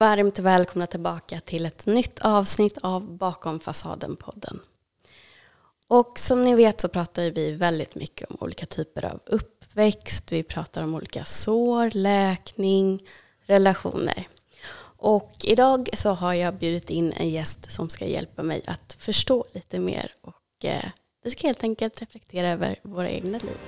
Varmt välkomna tillbaka till ett nytt avsnitt av Bakom fasaden-podden. Och som ni vet så pratar vi väldigt mycket om olika typer av uppväxt. Vi pratar om olika sår, läkning, relationer. Och idag så har jag bjudit in en gäst som ska hjälpa mig att förstå lite mer. Och eh, vi ska helt enkelt reflektera över våra egna liv.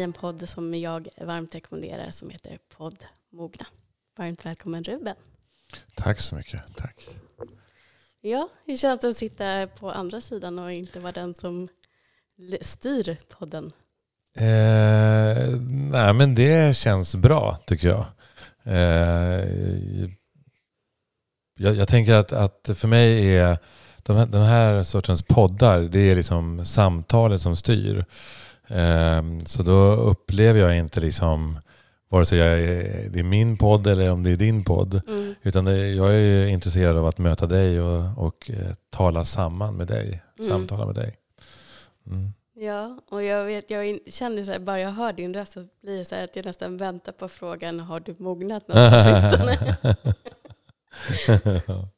I en podd som jag varmt rekommenderar som heter Podd Mogna. Varmt välkommen Ruben. Tack så mycket. Tack. Ja, hur känns det att sitta på andra sidan och inte vara den som styr podden? Eh, nej, men det känns bra tycker jag. Eh, jag, jag tänker att, att för mig är de här, den här sortens poddar, det är liksom samtalet som styr. Eh, så då upplever jag inte liksom vare sig jag är, det är min podd eller om det är din podd. Mm. Utan det, jag är intresserad av att möta dig och, och eh, tala samman med dig. Mm. Samtala med dig. Mm. Ja, och jag, vet, jag känner så här, bara jag hör din röst så blir det så här att jag nästan väntar på frågan, har du mognat något på sistone?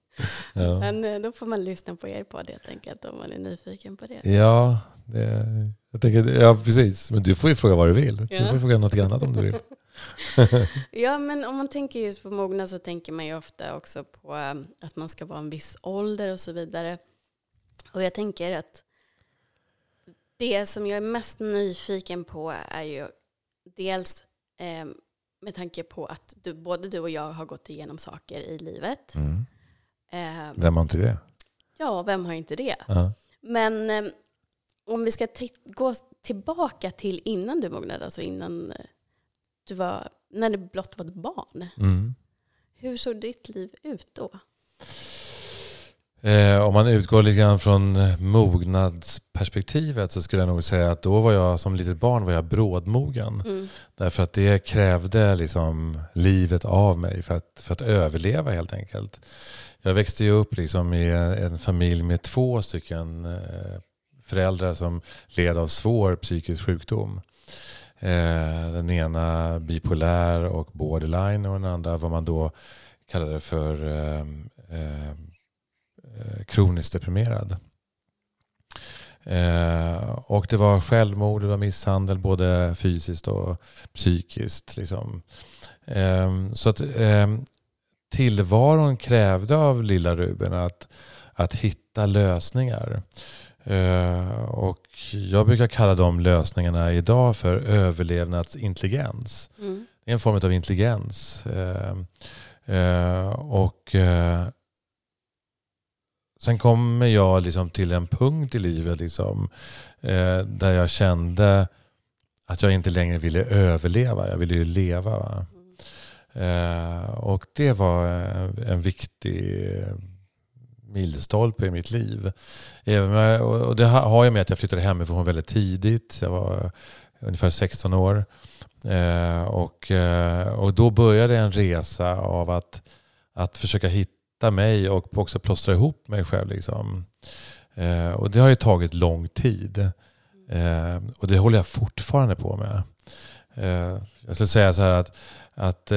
ja. Men eh, då får man lyssna på er podd helt enkelt om man är nyfiken på det. ja, det, jag tänker, ja, precis. Men du får ju fråga vad du vill. Du Ja. får fråga något annat om du vill. Ja, men om man tänker just på mognad så tänker man ju ofta också på eh, att man ska vara en viss ålder och så vidare. Och jag tänker att det som jag är mest nyfiken på är ju dels eh, med tanke på att du, både du och jag har gått igenom saker i livet. Mm. Eh, Vem har inte det? ja, vem har inte det? Ja. Men eh, om vi ska gå tillbaka till innan du mognade, alltså innan eh, du var, när du blott var ett barn. Mm. Hur såg ditt liv ut då? Eh, om man utgår lite grann från mognadsperspektivet så skulle jag nog säga att då var jag som litet barn var jag brådmogen. Mm. Därför att det krävde liksom livet av mig för att, för att överleva helt enkelt. Jag växte ju upp liksom i en familj med två stycken eh, föräldrar som led av svår psykisk sjukdom. Eh, den ena bipolär och borderline och den andra vad man då kallade för eh, eh, kroniskt deprimerad. Eh, och det var självmord, det var misshandel både fysiskt och psykiskt. Liksom. Eh, så att eh, tillvaron krävde av lilla Ruben att, att hitta lösningar. Eh, och jag brukar kalla de lösningarna idag för överlevnadsintelligens. Mm. Det är en form av intelligens. Eh, eh, och Sen kommer jag liksom till en punkt i livet liksom, där jag kände att jag inte längre ville överleva. Jag ville ju leva. Va? Eh, och det var en viktig milstolpe i mitt liv. Även och det har jag med att jag flyttade hemifrån väldigt tidigt. Jag var eh, ungefär 16 år. Eh, och, eh, och då började en resa av att, att försöka hitta mig och också plåstra ihop mig själv. Liksom. Och det har ju tagit lång tid. Och det håller jag fortfarande på med. Jag skulle säga så här att, att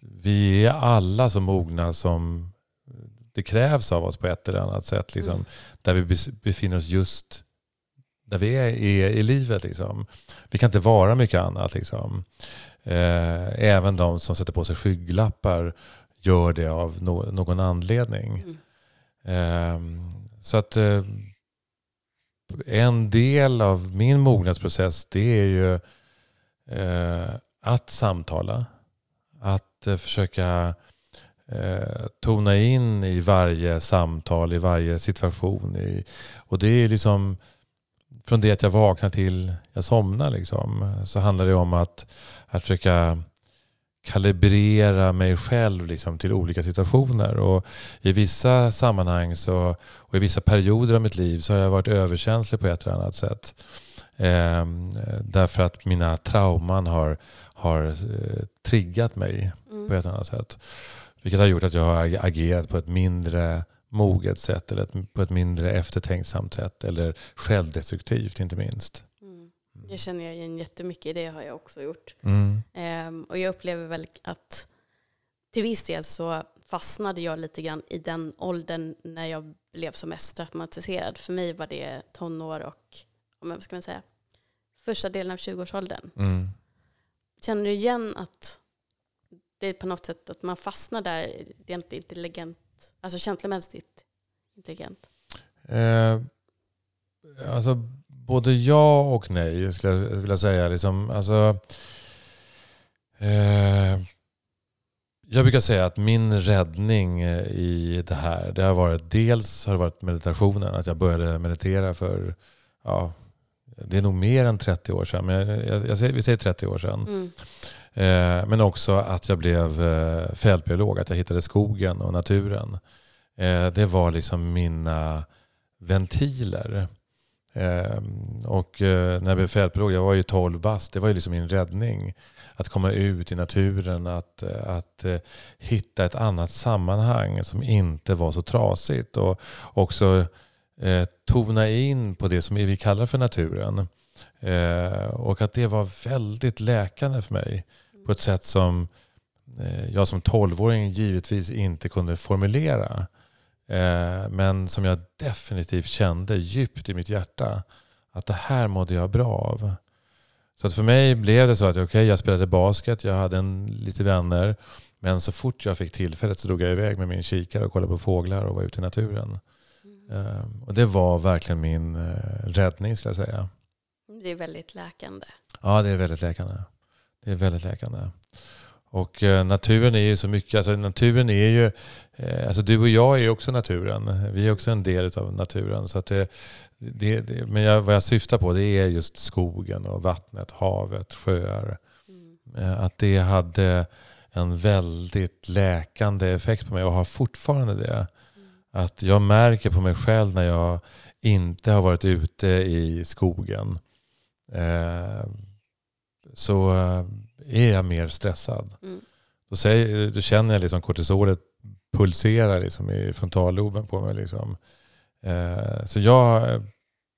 vi är alla så mogna som det krävs av oss på ett eller annat sätt. Liksom, Mm. Där vi befinner oss just där vi är i, i livet. Liksom. Vi kan inte vara mycket annat. Liksom. Eh, även de som sätter på sig skygglappar gör det av no, någon anledning. Mm. Ehm, så att eh, en del av min mognadsprocess det är ju eh, att samtala. Att eh, försöka eh, tona in i varje samtal, i varje situation. I, och det är liksom från det att jag vaknar till jag somnar liksom, så handlar det om att, att försöka kalibrera mig själv liksom till olika situationer. Och I vissa sammanhang så, och i vissa perioder av mitt liv så har jag varit överkänslig på ett eller annat sätt. Eh, därför att mina trauman har, har eh, triggat mig mm. på ett eller annat sätt. Vilket har gjort att jag har agerat på ett mindre moget sätt eller ett, på ett mindre eftertänksamt sätt. Eller självdestruktivt inte minst. Mm. Det känner jag igen jättemycket. Det har jag också gjort. Mm. Um, och jag upplever väl att till viss del så fastnade jag lite grann i den åldern när jag blev som mest traumatiserad. För mig var det tonår och, vad ska man säga, första delen av 20-årsåldern. Mm. Känner du igen att det är på något sätt att man fastnar där rent intelligent, alltså känslomässigt intelligent? Eh, alltså både ja och nej skulle jag vilja säga. Liksom, alltså, eh, jag brukar säga att min räddning i det här, det har varit dels har det varit meditationen. Att jag började meditera för, ja, det är nog mer än 30 år sedan. Men jag, jag, jag, vi säger 30 år sedan. Mm. Eh, men också att jag blev eh, fältbiolog, att jag hittade skogen och naturen. Eh, det var liksom mina ventiler. Ehm, och eh, när jag blev fältbiolog, jag var ju 12 bast, det var ju liksom min räddning. Att komma ut i naturen, att, eh, att eh, hitta ett annat sammanhang som inte var så trasigt. Och också tona in på det som vi kallar för naturen. Och att det var väldigt läkande för mig på ett sätt som eh, jag som tolvåring givetvis inte kunde formulera. Eh, men som jag definitivt kände djupt i mitt hjärta att det här mådde jag bra av. Så att för mig blev det så att okay, jag spelade basket, jag hade en, lite vänner. Men så fort jag fick tillfället så drog jag iväg med min kikare och kollade på fåglar och var ute i naturen. Mm. Och det var verkligen min räddning skulle jag säga. Det är väldigt läkande. Ja, det är väldigt läkande. Det är väldigt läkande. Och eh, naturen är ju så mycket, alltså naturen är ju, eh, alltså du och jag är ju också naturen. Vi är också en del av naturen. Så det, det, det men jag, vad jag syftar på det är just skogen och vattnet, havet, sjöar. Mm. Eh, att det hade en väldigt läkande effekt på mig och har fortfarande det. Mm. Att jag märker på mig själv när jag inte har varit ute i skogen. Eh, så eh, är jag mer stressad. Mm. Då, säger, då känner jag liksom kortisolet pulsera liksom i frontalloben på mig. Liksom. Eh, så jag,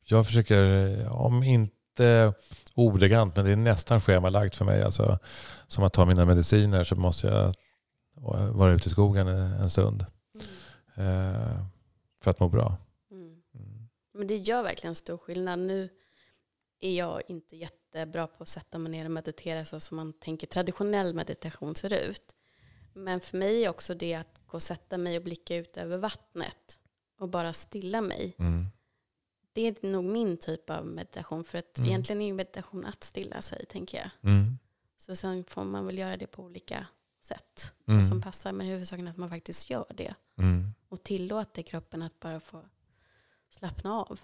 jag försöker, om inte ordagrant, men det är nästan schemalagt för mig. Alltså, som att ta mina mediciner så måste jag vara ute i skogen en stund. Mm. för att må bra. Mm. mm. Men det gör verkligen stor skillnad. Nu är jag inte jättebra på att sätta mig ner och meditera så som man tänker traditionell meditation ser ut. Men för mig är också det att gå och sätta mig och blicka ut över vattnet och bara stilla mig. Mm. Det är nog min typ av meditation. För att mm. egentligen är meditation att stilla sig, tänker jag. Mm. Så sen får man väl göra det på olika sätt mm. som passar. Men huvudsaken är att man faktiskt gör det. Mm. Och tillåter kroppen att bara få slappna av.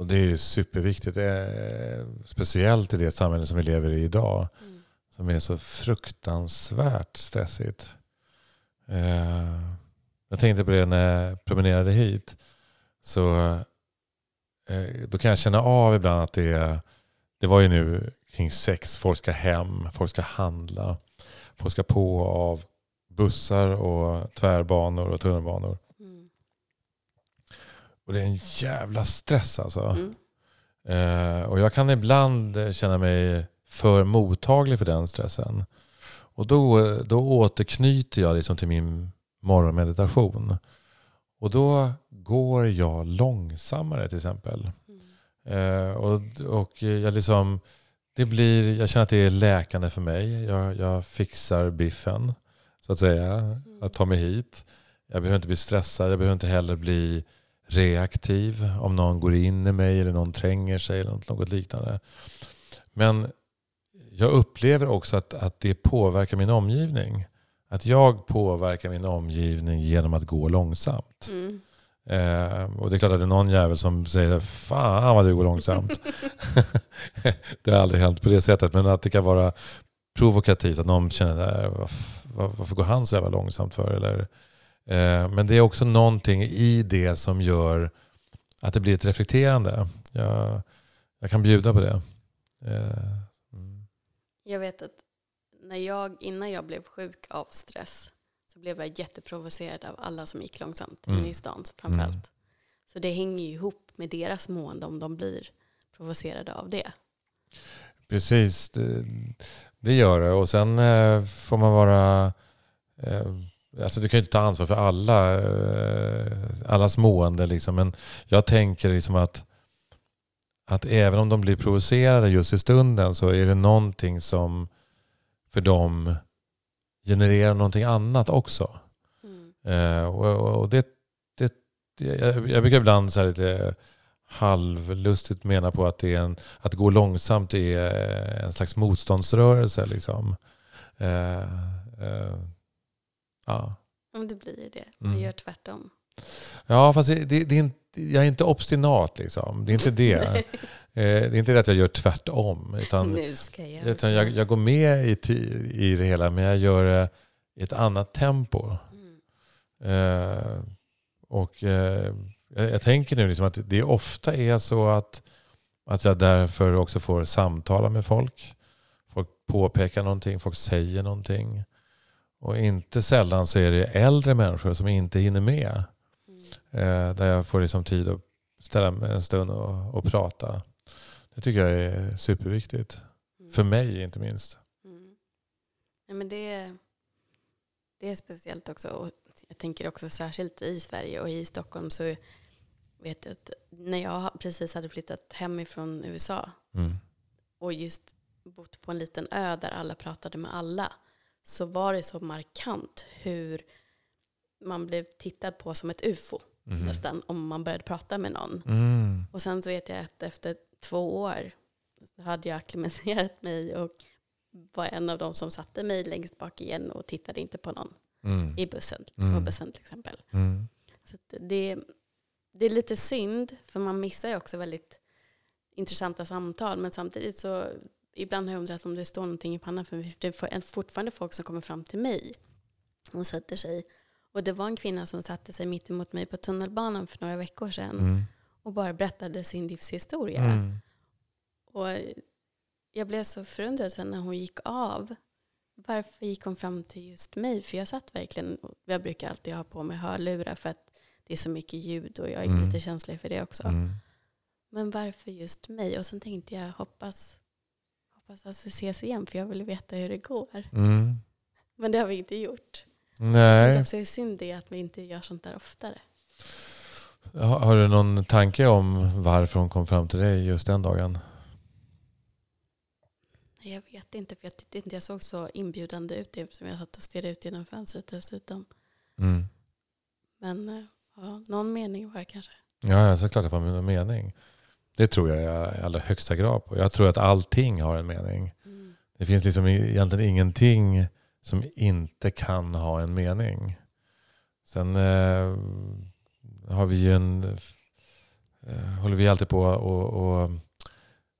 Och det är ju superviktigt. Är, speciellt i det samhälle som vi lever i idag. Mm. Som är så fruktansvärt stressigt. Eh, jag tänkte på det när jag promenerade hit. Så eh, då kan jag känna av ibland att det, det var ju nu kring sex. Folk ska hem, folk ska handla. Folk ska på och av bussar och tvärbanor och tunnelbanor. Och det är en jävla stress alltså. Mm. Eh, och jag kan ibland känna mig för mottaglig för den stressen. Och då, då återknyter jag liksom till min morgonmeditation. Och då går jag långsammare till exempel. Mm. Eh, och, och jag liksom, det blir, jag känner att det är läkande för mig. Jag, jag fixar biffen, så att säga. Mm. Att ta mig hit. Jag behöver inte bli stressad. Jag behöver inte heller bli reaktiv om någon går in i mig eller någon tränger sig eller något liknande. Men jag upplever också att, att det påverkar min omgivning. Att jag påverkar min omgivning genom att gå långsamt. Mm. Eh, och det är klart att det är någon jävel som säger Fan vad du går långsamt. det har aldrig hänt på det sättet. Men att det kan vara provokativt. Att någon känner, där, varför, varför går han så jävla långsamt för? Eller, men det är också någonting i det som gör att det blir ett reflekterande. Jag, jag kan bjuda på det. Eh, mm. Jag vet att när jag, innan jag blev sjuk av stress så blev jag jätteprovocerad av alla som gick långsamt mm. inne i stan framförallt. Mm. Så det hänger ju ihop med deras mående om de blir provocerade av det. Precis, det, det gör det. Och sen eh, får man vara... Alltså du kan ju inte ta ansvar för alla, eh, allas mående. Liksom. Men jag tänker liksom att, att även om de blir provocerade just i stunden så är det någonting som för dem genererar någonting annat också. Mm. Eh, och, och det, det, jag, jag brukar ibland så lite halvlustigt mena på att, det är en, att gå långsamt är en slags motståndsrörelse. Liksom. Eh, eh, ja. Om det blir det. Man mm. gör tvärtom. Ja, fast det, det, det, är inte, jag är inte obstinat. Liksom. Det är inte det. eh, det är inte det att jag gör tvärtom. Utan, jag, utan jag, jag, går med i, i det hela, men jag gör det i ett annat tempo. Mm. Eh, och eh, jag, jag, tänker nu liksom att det ofta är så att, att jag därför också får samtala med folk. Folk påpekar någonting, folk säger någonting. Och inte sällan så är det äldre människor som inte hinner med. Mm. där jag får liksom tid att ställa mig en stund och, och prata. Det tycker jag är superviktigt. Mm. För mig inte minst. Mm. Ja, men det, det är speciellt också. Och jag tänker också särskilt i Sverige och i Stockholm så vet jag att när jag precis hade flyttat hemifrån USA mm. och just bott på en liten ö där alla pratade med alla så var det så markant hur man blev tittad på som ett ufo mm. nästan om man började prata med någon. Mm. Och sen så vet jag att efter två år hade jag akklimatiserat mig och var en av de som satte mig längst bak igen och tittade inte på någon mm. i bussen, på mm. bussen till exempel. Mm. Så det, det är lite synd, för man missar ju också väldigt intressanta samtal. Men samtidigt så, ibland har jag undrat om det står någonting i pannan. För det är fortfarande folk som kommer fram till mig och sätter sig. Och det var en kvinna som satte sig mitt emot mig på tunnelbanan för några veckor sedan. Mm. Och bara berättade sin livshistoria. Mm. Och jag blev så förundrad sen när hon gick av. Varför gick hon fram till just mig? För jag satt verkligen, jag brukar alltid ha på mig hörlurar för att det är så mycket ljud och jag är mm. lite känslig för det också. Mm. Men varför just mig? Och sen tänkte jag hoppas, hoppas att vi ses igen för jag vill veta hur det går. Mm. Men det har vi inte gjort. Nej. Det är också synd det att vi inte gör sånt där oftare. Har du någon tanke om varför hon kom fram till dig just den dagen? Jag vet inte, för jag tyckte inte jag såg så inbjudande ut eftersom jag satt och stirrade ut genom fönstret dessutom. Mm. Men eh, Ja, någon mening var det kanske. Ja, såklart det var en mening. Det tror jag i allra högsta grad på. Jag tror att allting har en mening. Mm. Det finns liksom egentligen ingenting som inte kan ha en mening. Sen eh, har vi ju en, eh, håller vi alltid på och, och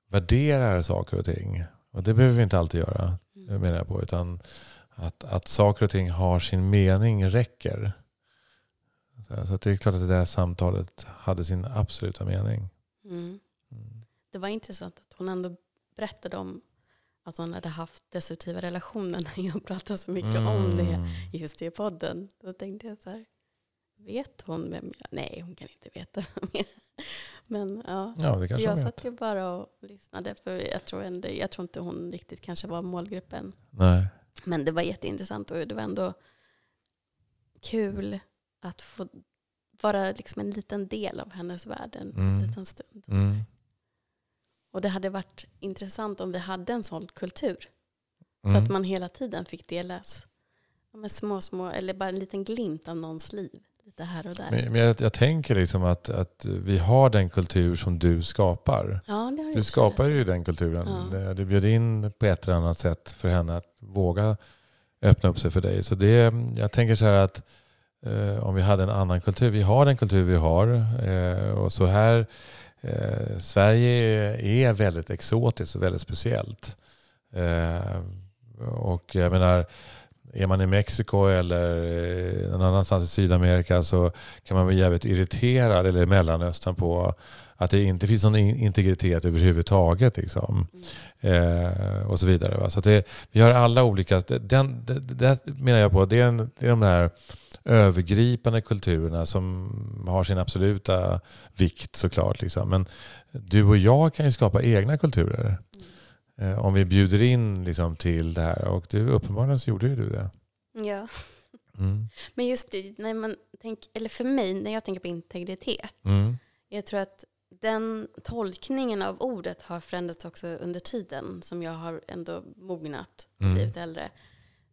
värderar saker och ting. Och det behöver vi inte alltid göra, mm. menar jag på. Utan att, att saker och ting har sin mening räcker. Så det är klart att det där samtalet hade sin absoluta mening. Mm. Det var intressant att hon ändå berättade om att hon hade haft destruktiva relationer när jag pratade så mycket mm. om det just i podden. Då tänkte jag så här, vet hon vem jag Nej, hon kan inte veta vem jag är. Men ja, ja jag satt ju bara och lyssnade. För jag tror, ändå, jag tror inte hon riktigt kanske var målgruppen. Nej. Men det var jätteintressant och det var ändå kul att få vara liksom en liten del av hennes värld en mm. liten stund. Mm. Och det hade varit intressant om vi hade en sån kultur. Så mm. att man hela tiden fick delas med små, små, eller bara en liten glimt av någons liv. Lite här och där. Men, men jag, jag, tänker liksom att, att vi har den kultur som du skapar. Ja, du skapar ju den kulturen. Ja. Du bjöd in på ett eller annat sätt för henne att våga öppna upp sig för dig. Så det, jag tänker så här att eh, om vi hade en annan kultur. Vi har den kultur vi har. Eh, och så här, eh, Sverige är väldigt exotiskt och väldigt speciellt. Eh, och jag menar, är man i Mexiko eller eh, någon annanstans i Sydamerika så kan man bli jävligt irriterad, eller i Mellanöstern, på att det inte finns någon integritet överhuvudtaget. Liksom. Mm. Eh, och så vidare. Va? Så det, vi har alla olika... Den, det, det menar jag på, det är, en, det är de där övergripande kulturerna som har sin absoluta vikt såklart. Liksom. Men du och jag kan ju skapa egna kulturer. Mm. Eh, om vi bjuder in liksom, till det här. Och du, uppenbarligen så gjorde ju du det. Ja. Mm. Men just det, när man tänk, eller för mig, när jag tänker på integritet. Mm. Jag tror att den tolkningen av ordet har förändrats också under tiden som jag har ändå mognat och mm. blivit äldre.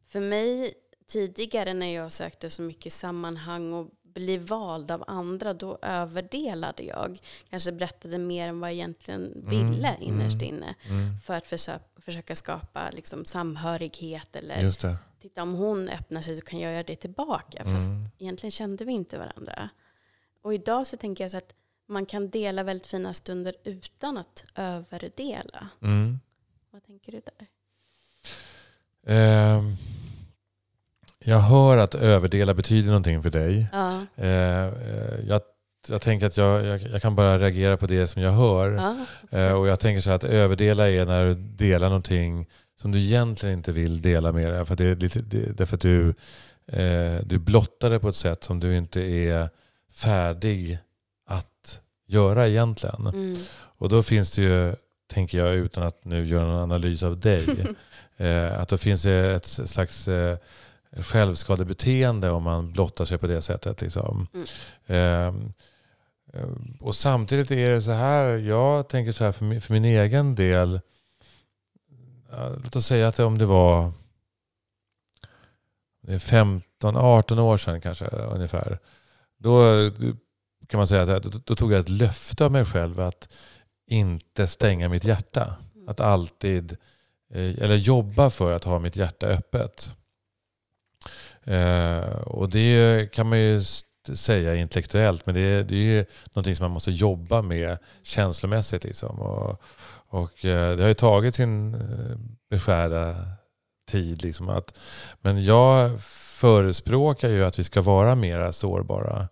För mig tidigare när jag sökte så mycket sammanhang och bli vald av andra, då överdelade jag. Kanske berättade mer än vad jag egentligen mm, ville mm, innerst inne. Mm. För att försöka, försöka skapa liksom, samhörighet eller titta om hon öppnar sig så kan jag göra det tillbaka. Fast mm. egentligen kände vi inte varandra. Och idag så tänker jag så att man kan dela väldigt fina stunder utan att överdela. Mm. Vad tänker du där? Um jag hör att överdela betyder någonting för dig. Ja. Eh, eh, jag, jag tänker att jag, jag, jag, kan bara reagera på det som jag hör. Ja, eh, och jag tänker så att överdela är när du delar någonting som du egentligen inte vill dela med dig. För det det, därför att du, eh, du blottar det på ett sätt som du inte är färdig att göra egentligen. Mm. Och då finns det ju, tänker jag utan att nu göra någon analys av dig, eh, att då finns det ett slags eh, självskadebeteende om man blottar sig på det sättet. Liksom. Mm. Eh, och samtidigt är det så här, jag tänker så här för min, för min egen del. Låt oss säga att om det var 15-18 år sedan kanske ungefär. Då kan man säga att då, då, tog jag ett löfte av mig själv att inte stänga mitt hjärta. Mm. Att alltid, eh, eller jobba för att ha mitt hjärta öppet. Eh, och det kan man ju säga intellektuellt, men det är, det är ju någonting som man måste jobba med känslomässigt. Liksom. Och, och eh, det har ju tagit sin eh, beskärda tid. Liksom att, men jag förespråkar ju att vi ska vara mer sårbara.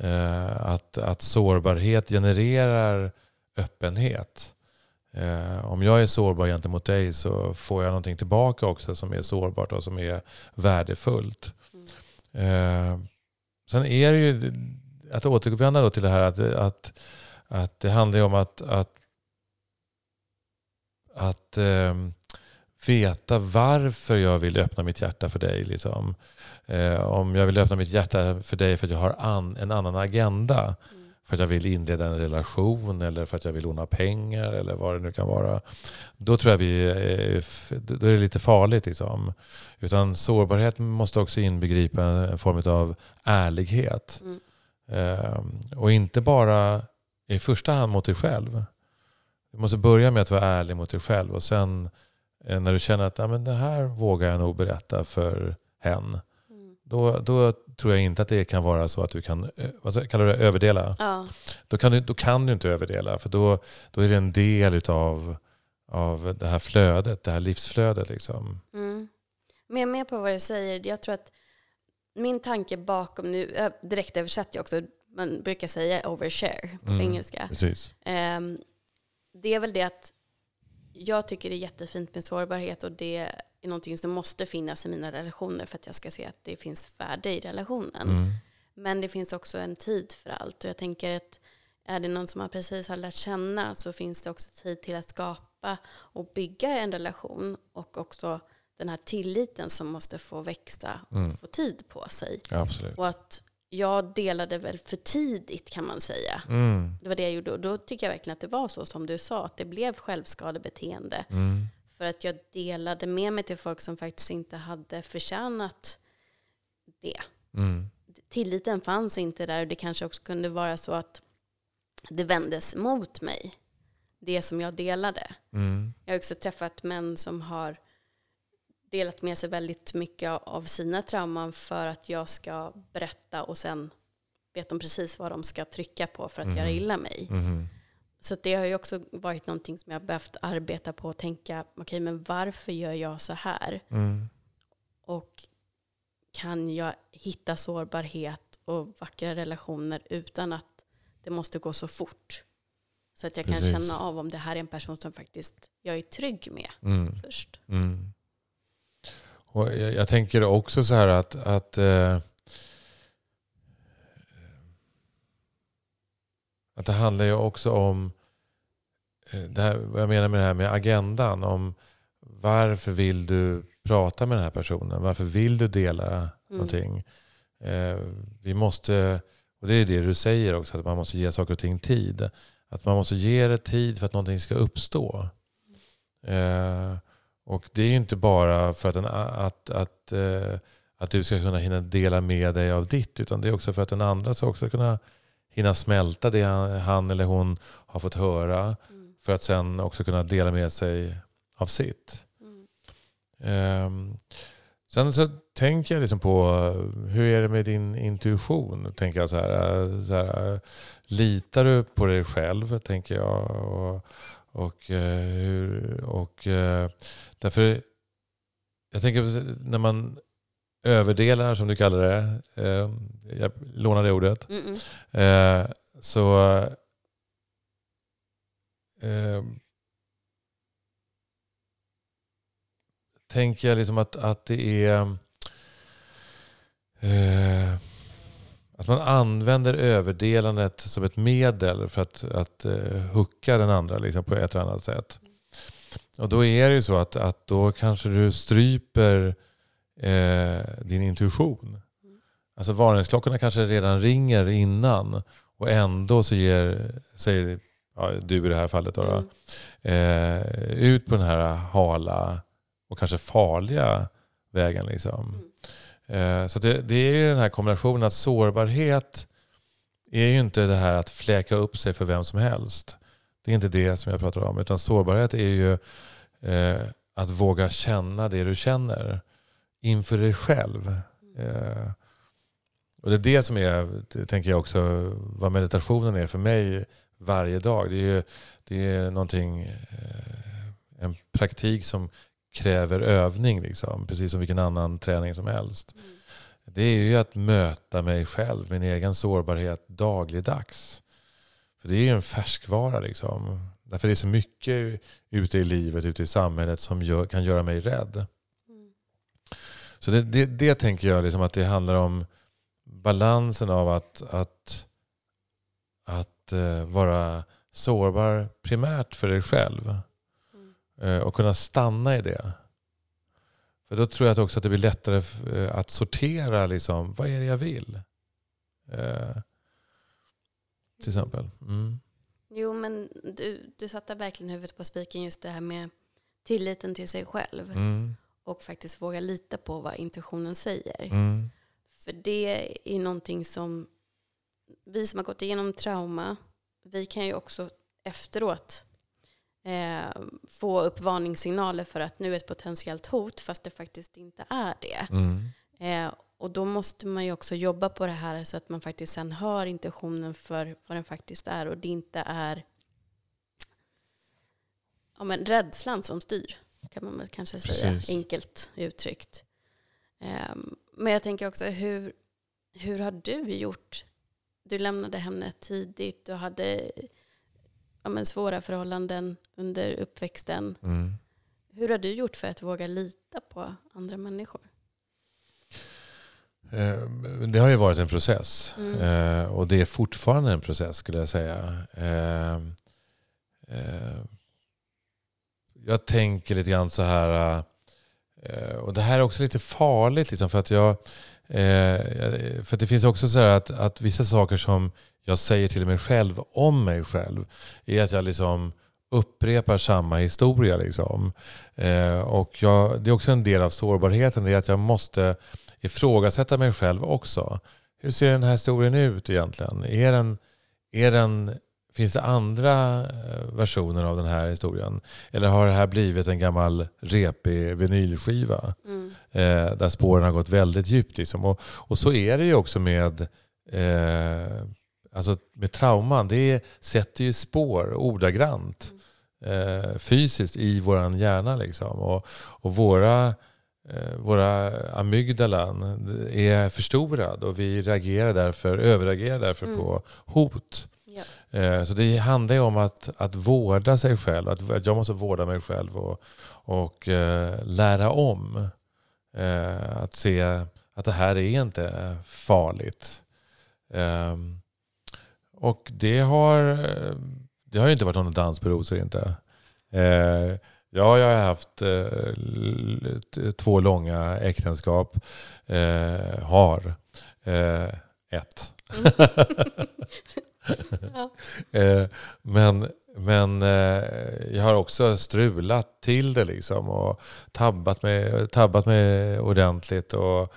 Mm. att, att sårbarhet genererar öppenhet. Eh, om jag är sårbar gentemot dig så får jag någonting tillbaka också som är sårbart och som är värdefullt. Mm. Eh, sen är det ju, att återvända då till det här att, att, att det handlar om att, att, att eh, veta varför jag vill öppna mitt hjärta för dig. Liksom. Eh, om jag vill öppna mitt hjärta för dig för att jag har an, en annan agenda. För att jag vill inleda en relation eller för att jag vill låna pengar eller vad det nu kan vara. Då tror jag vi är, då är det lite farligt. Liksom. Utan sårbarhet måste också inbegripa en form av ärlighet. Mm. Ehm, och inte bara i första hand mot dig själv. Du måste börja med att vara ärlig mot dig själv och sen eh, när du känner att ja, men det här vågar jag nog berätta för hen. Då, då tror jag inte att det kan vara så att du kan eh, vad kallar du det, överdela. Ja. Då, kan du, då kan du inte överdela för då, då är det en del utav, av det här flödet, det här livsflödet. Liksom. Mm. Men jag är med på vad du säger. Jag tror att min tanke bakom, nu direkt översätter jag också, man brukar säga overshare på mm, engelska. Precis. Um, det är väl det att jag tycker det är jättefint med sårbarhet och det är någonting som måste finnas i mina relationer för att jag ska se att det finns värde i relationen. Mm. Men det finns också en tid för allt. Och jag tänker att är det någon som man precis har lärt känna så finns det också tid till att skapa och bygga en relation. Och också den här tilliten som måste få växa och mm. få tid på sig. Ja, och att jag delade väl för tidigt kan man säga. Mm. Det var det jag gjorde. Och då tycker jag verkligen att det var så som du sa, att det blev självskadebeteende. Mm. För att jag delade med mig till folk som faktiskt inte hade förtjänat det. Mm. Tilliten fanns inte där och det kanske också kunde vara så att det vändes mot mig. Det som jag delade. Mm. Jag har också träffat män som har delat med sig väldigt mycket av sina trauman för att jag ska berätta och sen vet de precis vad de ska trycka på för att mm. göra illa mig. Mm. Så det har ju också varit någonting som jag behövt arbeta på och tänka, okej okay, men varför gör jag så här? Mm. Och kan jag hitta sårbarhet och vackra relationer utan att det måste gå så fort? Så att jag Precis. kan känna av om det här är en person som faktiskt jag är trygg med mm. först. Mm. Och jag, jag, tänker också så här att, att eh, Att det handlar ju också om, det här, vad jag menar med det här med agendan. Om varför vill du prata med den här personen? Varför vill du dela mm. någonting? Eh, vi måste, och det är det du säger också, att man måste ge saker och ting tid. Att man måste ge det tid för att någonting ska uppstå. Eh, och det är ju inte bara för att, en, att, att, eh, att du ska kunna hinna dela med dig av ditt, utan det är också för att den andra ska också kunna hinna smälta det han eller hon har fått höra. Mm. För att sen också kunna dela med sig av sitt. Mm. Um, sen så tänker jag liksom på hur är det med din intuition? Tänker jag så här, så här, litar du på dig själv? Tänker jag. Och, och, hur, och, därför, jag tänker när man överdelar som du kallar det. Eh, jag lånar det ordet. Mm -mm. så eh, tänker jag liksom att, att det är eh, att man använder överdelandet som ett medel för att, att eh, hucka den andra liksom, på ett eller annat sätt. Och då är det ju så att, att då kanske du stryper eh, din intuition. Alltså varningsklockorna kanske redan ringer innan och ändå så ger, säger ja, du i det här fallet, då, mm. eh, ut på den här hala och kanske farliga vägen. Liksom. Mm. Eh, så det, det, är ju den här kombinationen att sårbarhet är ju inte det här att fläka upp sig för vem som helst. Det är inte det som jag pratar om. Utan sårbarhet är ju eh, att våga känna det du känner inför dig själv. Eh, och det är det som är, det tänker jag också, vad meditationen är för mig varje dag. Det är, ju, det är någonting, eh, en praktik som kräver övning, liksom, precis som vilken annan träning som helst. Mm. Det är ju att möta mig själv, min egen sårbarhet dagligdags. För det är ju en färskvara. Liksom. Därför är det så mycket ute i livet, ute i samhället som gör, kan göra mig rädd. Så det, det, det, tänker jag liksom att det handlar om balansen av att, att, att uh, vara sårbar primärt för dig själv. Mm. Uh, och kunna stanna i det. För då tror jag också att det blir lättare uh, att sortera liksom, vad är det jag vill. till exempel. Mm. Jo men du, du satte verkligen huvudet på spiken just det här med tilliten till sig själv. Mm och faktiskt våga lita på vad intuitionen säger. Mm. För det är någonting som vi som har gått igenom trauma, vi kan ju också efteråt eh, få upp varningssignaler för att nu är ett potentiellt hot fast det faktiskt inte är det. Mm. Eh, och då måste man ju också jobba på det här så att man faktiskt sen hör intuitionen för vad den faktiskt är och det inte är ja, men rädslan som styr kan man kanske säga, Precis. enkelt uttryckt. Um, men jag tänker också, hur, hur har du gjort? Du lämnade henne tidigt, du hade ja, men svåra förhållanden under uppväxten. Mm. Hur har du gjort för att våga lita på andra människor? Ehm, det har ju varit en process. Mm. Ehm, och det är fortfarande en process skulle jag säga jag tänker lite grann så här, eh, och det här är också lite farligt liksom för att jag, eh, för det finns också så här att, att vissa saker som jag säger till mig själv om mig själv är att jag liksom upprepar samma historia. Liksom. Eh, och jag, det är också en del av sårbarheten, det är att jag måste ifrågasätta mig själv också. Hur ser den här historien ut egentligen? Är den, är den Finns det andra eh, versioner av den här historien? Eller har det här blivit en gammal repig vinylskiva? Mm. Eh, där spåren har gått väldigt djupt. Liksom. Och, och så är det ju också med eh, alltså med trauman, det sätter ju spår ordagrant. Eh, fysiskt i vår hjärna. Liksom. Och, och våra, eh, våra amygdalan är förstorad och vi reagerar därför, överreagerar därför Mm. på hot. Ja. Eh, Så det handlar ju om att, att vårda sig själv. Att, att jag måste vårda mig själv och, och eh, lära om. Eh, att se att det här är inte farligt. Eh, och det har, det har ju inte varit någon dans på rosor inte. Eh, ja, jag har haft eh, två långa äktenskap. Eh, har eh, ett. Ja. Eh, men men eh, jag har också strulat till det liksom och tabbat mig, tabbat mig ordentligt och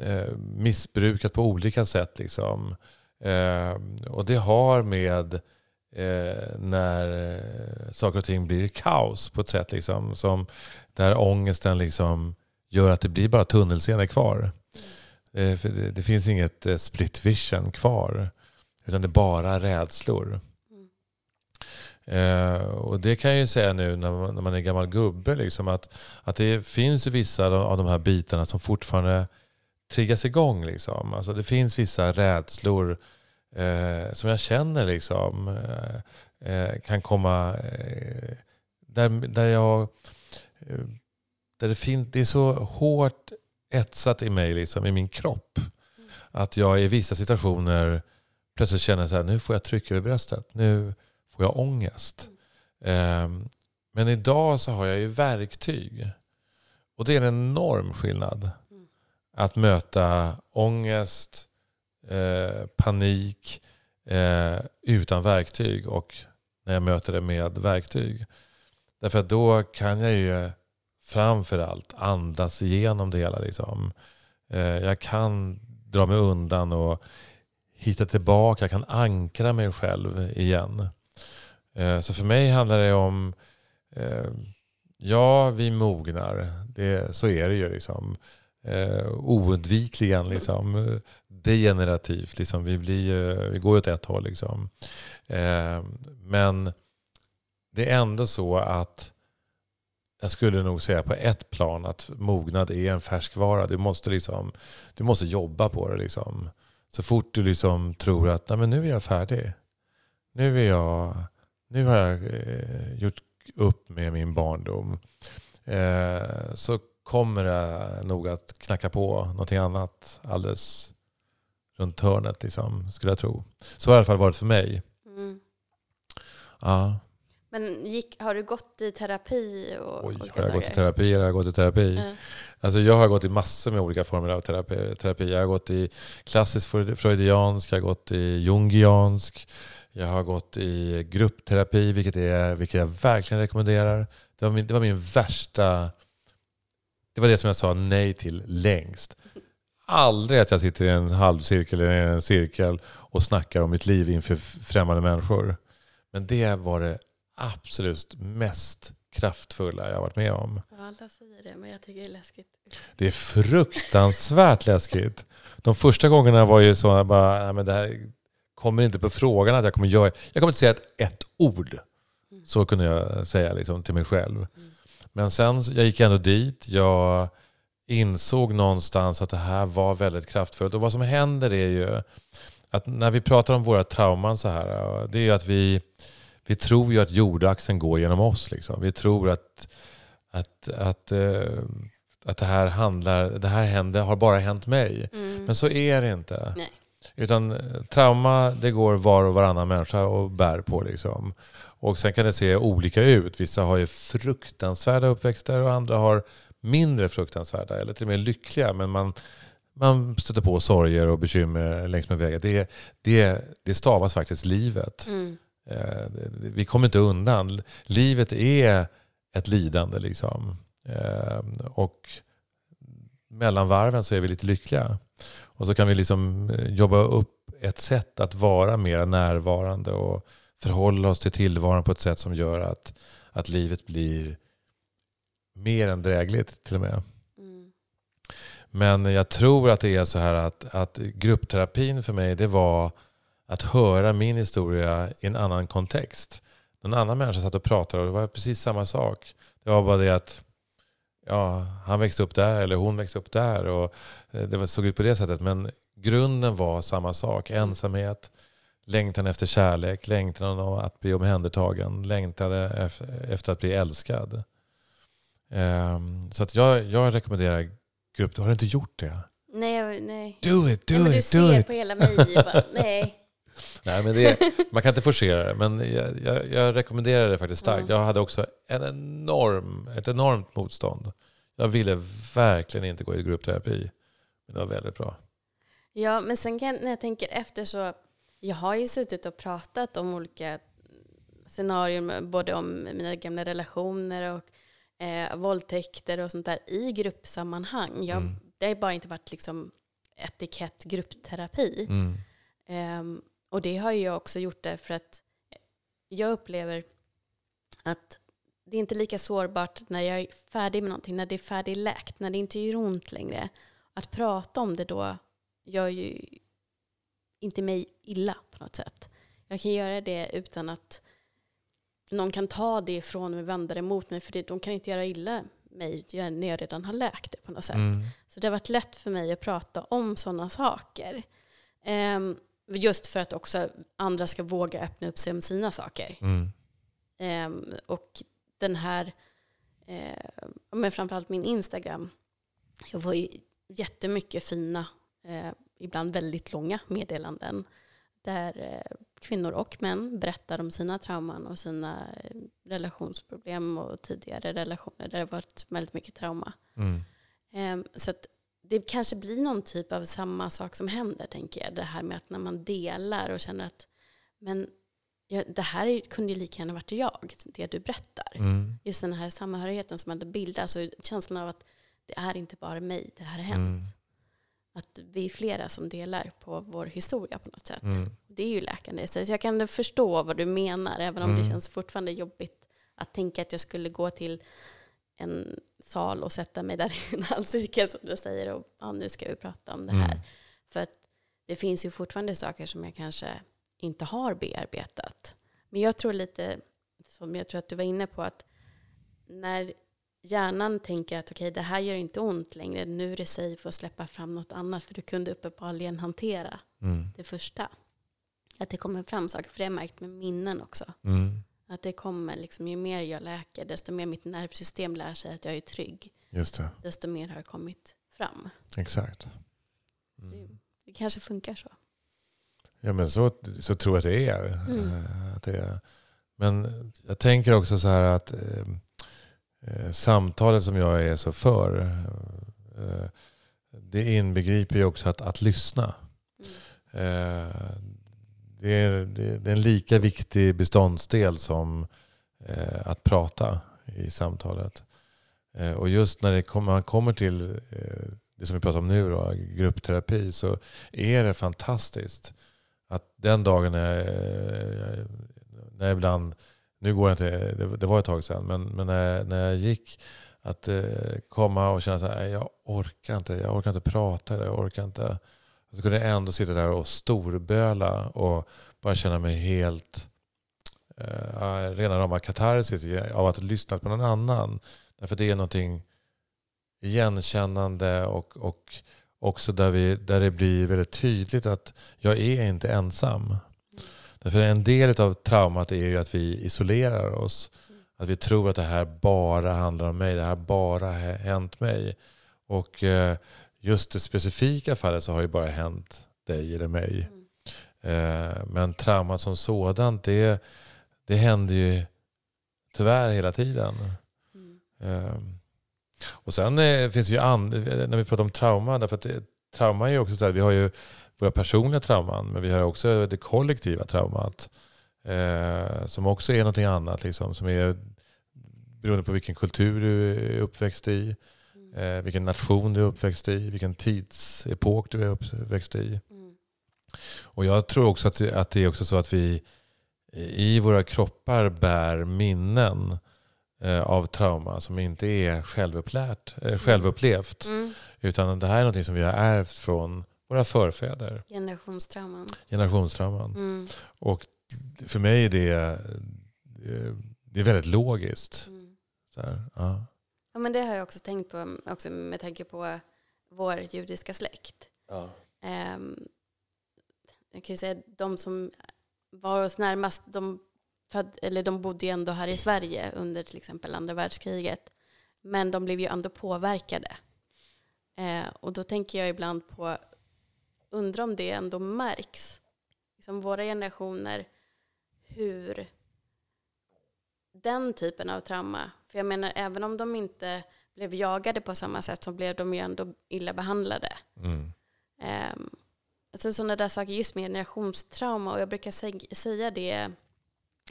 eh, missbrukat på olika sätt. Liksom. Eh, och det har med eh, när saker och ting blir kaos på ett sätt liksom, som där ångesten liksom gör att det blir bara tunnelscener kvar. För det, det finns inget split vision kvar. Utan det är bara rädslor. Eh, och det kan jag ju säga nu när man, när man är gammal gubbe. Liksom, att, att det finns vissa av- de här bitarna som fortfarande triggas igång. Liksom. Alltså, det finns vissa rädslor eh, som jag känner liksom, eh, eh kan komma... Eh, där, där jag... Eh, där det, fin- det är så hårt etsat i mig, liksom, i min kropp. Att jag i vissa situationer plötsligt känner så här, nu får jag tryck över bröstet. Nu får jag ångest. Ehm, men idag så har jag ju verktyg. Och det är en enorm skillnad. Mm. Att möta ångest, eh, panik eh, utan verktyg och när jag möter det med verktyg. Därför att då kan jag ju framför allt andas igenom det hela. Liksom. Eh, jag kan dra mig undan och hitta tillbaka. Jag kan ankra mig själv igen. Eh, så för mig handlar det om, eh, ja vi mognar, det, så är det ju liksom. Eh, oundvikligen liksom. Degenerativt, liksom. vi, blir, vi går ju åt ett håll. Liksom. Men det är ändå så att jag skulle nog säga på ett plan att mognad är en färskvara. Du måste, liksom, du måste jobba på det. Liksom. Så fort du liksom tror att Nej, men nu är jag färdig. Nu, är jag, nu har jag eh, gjort upp med min barndom. Eh, så kommer det nog att knacka på någonting annat alldeles runt hörnet. Liksom, skulle jag tro. Så har det i alla fall varit för mig. Mm. Ja. Men gick, har du gått i terapi? Och Oj, har jag gått i terapi eller har jag gått i terapi? Ja. Alltså jag har gått i massor med olika former av terapi. terapi. Jag har gått i klassisk freud- freudiansk, jag har gått i jungiansk, jag har gått i gruppterapi, vilket, är, vilket jag verkligen rekommenderar. Det var, min, det var min värsta... Det var det som jag sa nej till längst. Aldrig att jag sitter i en halvcirkel eller en cirkel och snackar om mitt liv inför främmande människor. Men det var det absolut mest kraftfulla jag varit med om. Ja, alla säger det, men jag tycker det är läskigt. Det är fruktansvärt läskigt. De första gångerna var ju så att bara, nej, men det här kommer inte på frågan att jag kommer göra. Jag kommer inte säga ett, ett ord. Så kunde jag säga liksom, till mig själv. Men sen, jag gick ändå dit. Jag insåg någonstans att det här var väldigt kraftfullt. Och vad som händer är ju att när vi pratar om våra trauman så här, det är ju att vi, vi tror ju att jordaxeln går genom oss. Liksom. Vi tror att, att, att, eh, att det här handlar, det här händer, har bara hänt mig. Mm. Men så är det inte. Nej. Utan eh, trauma, det går var och varannan människa och bär på. Liksom. Och sen kan det se olika ut. Vissa har ju fruktansvärda uppväxter och andra har mindre fruktansvärda eller till och med lyckliga. Men man, man stöter på sorger och bekymmer längs med vägen. Det, det, det stavas faktiskt livet. Mm. Eh, Vi kommer inte undan. Livet är ett lidande. Liksom. Eh, Och mellan varven så är vi lite lyckliga. Och så kan vi liksom eh, jobba upp ett sätt att vara mer närvarande och förhålla oss till tillvaron på ett sätt som gör att, att livet blir mer än drägligt till och med. Mm. Men jag tror att det är så här att, att gruppterapin för mig det var att höra min historia i en annan kontext. Någon annan människa satt och pratade och det var precis samma sak. Det var bara det att ja, han växte upp där eller hon växte upp där. Och eh, det såg ut på det sättet. Men grunden var samma sak. Ensamhet, längtan efter kärlek, längtan att bli omhändertagen, längtan efter att bli älskad. Ehm, så att jag, jag rekommenderar grupp. Du har inte gjort det? Nej, nej. Do it, do nej, men it, du do ser it. på hela mig bara, nej. Nej, men det, man kan inte forcera det, men jag, jag, jag rekommenderar det faktiskt starkt. Jag hade också en enorm, ett enormt motstånd. Jag ville verkligen inte gå i gruppterapi. Men det var väldigt bra. Ja, men sen kan, när jag tänker efter så, jag har ju suttit och pratat om olika scenarier, både om mina gamla relationer och eh, våldtäkter och sånt där i gruppsammanhang. Jag, mm. Det har bara inte varit liksom etikett gruppterapi. Mm. Um, och det har jag också gjort därför att jag upplever att det är inte lika sårbart när jag är färdig med någonting, när det är färdigläkt, när det inte gör ont längre. Att prata om det då gör ju inte mig illa på något sätt. Jag kan göra det utan att någon kan ta det ifrån mig och vända det mot mig, för det, de kan inte göra illa mig när jag redan har läkt det på något sätt. Mm. Så det har varit lätt för mig att prata om sådana saker. Um, Just för att också andra ska våga öppna upp sig om sina saker. Mm. Um, och den här, uh, men framförallt min Instagram, jag får ju jättemycket fina, uh, ibland väldigt långa meddelanden där uh, kvinnor och män berättar om sina trauman och sina relationsproblem och tidigare relationer där det varit väldigt mycket trauma. Mm. Um, så att det kanske blir någon typ av samma sak som händer, tänker jag. Det här med att när man delar och känner att men, ja, det här kunde ju lika gärna varit jag, det du berättar. Mm. Just den här samhörigheten som hade bildats och känslan av att det är inte bara mig, det här har hänt. Mm. Att vi är flera som delar på vår historia på något sätt. Mm. Det är ju läkande. Så jag kan förstå vad du menar, även om det mm. känns fortfarande jobbigt att tänka att jag skulle gå till en sal och sätta mig där i en halvcirkel som du säger och ja, nu ska vi prata om det här. Mm. För att det finns ju fortfarande saker som jag kanske inte har bearbetat. Men jag tror lite, som jag tror att du var inne på, att när hjärnan tänker att okej, okay, det här gör inte ont längre, nu är det safe att släppa fram något annat, för du kunde uppenbarligen hantera mm. det första. Att det kommer fram saker, för det har jag märkt med minnen också. Mm. Att det kommer, liksom, ju mer jag läker, desto mer mitt nervsystem lär sig att jag är trygg. Just det. Desto mer har kommit fram. Exakt. Mm. Det, det, kanske funkar så. Ja men så, så tror jag att det är. Mm. Eh, att det är. Men jag tänker också så här att eh, eh, samtalet som jag är så för, eh, det inbegriper ju också att, att lyssna. Mm. Eh, det är, det är en lika viktig beståndsdel som eh, att prata i samtalet. Eh, och just när det kom, man kommer till eh, det som vi pratar om nu, då, gruppterapi, så är det fantastiskt att den dagen när jag, när jag ibland, nu går jag inte, det, det var ett tag sedan, men, men när, när jag gick, att eh, komma och känna att jag orkar inte, jag orkar inte prata, jag orkar inte så kunde jag ändå sitta där och storböla och bara känna mig helt eh, ah, rena rama katarsis av att ha lyssnat på någon annan. Därför det är någonting igenkännande och, och också där, vi, där det blir väldigt tydligt att jag är inte ensam. Därför en del av traumat är ju att vi isolerar oss. Att vi tror att det här bara handlar om mig, det här bara har hänt mig. Och eh, just det specifika fallet så har det bara hänt dig eller mig. Mm. men traumat som sådant, det, det händer ju tyvärr hela tiden. Mm. Ehm, och sen eh, finns det ju, an, när vi pratar om trauma, därför att det, trauma är ju också så här, vi har ju våra personliga trauman, men vi har också det kollektiva traumat. Eh, som också är någonting annat, liksom, som är beroende på vilken kultur du är uppväxt i. Eh, vilken nation du är uppväxt i, vilken tidsepok du är uppväxt i. Mm. Och jag tror också att, att det är också så att vi i våra kroppar bär minnen eh, av trauma som inte är självupplärt, eh, självupplevt. Mm. Utan det här är något som vi har ärvt från våra förfäder. Generationstrauman. Generationstrauman. Mm. Och för mig är det, eh, det är väldigt logiskt. Mm. Så här, ja. Ja, men det har jag också tänkt på, också med tanke på vår judiska släkt. Ehm, jag kan ju säga de som var oss närmast, de, föd, eller de bodde ju ändå här i Sverige under till exempel andra världskriget. Men de blev ju ändå påverkade. Eh, och då tänker jag ibland på, undrar om det ändå märks, liksom våra generationer, hur den typen av trauma, för jag menar även om de inte blev jagade på samma sätt så blev de ju ändå illa behandlade. Mm. Um, alltså sådana där saker just med generationstrauma och jag brukar sä- säga det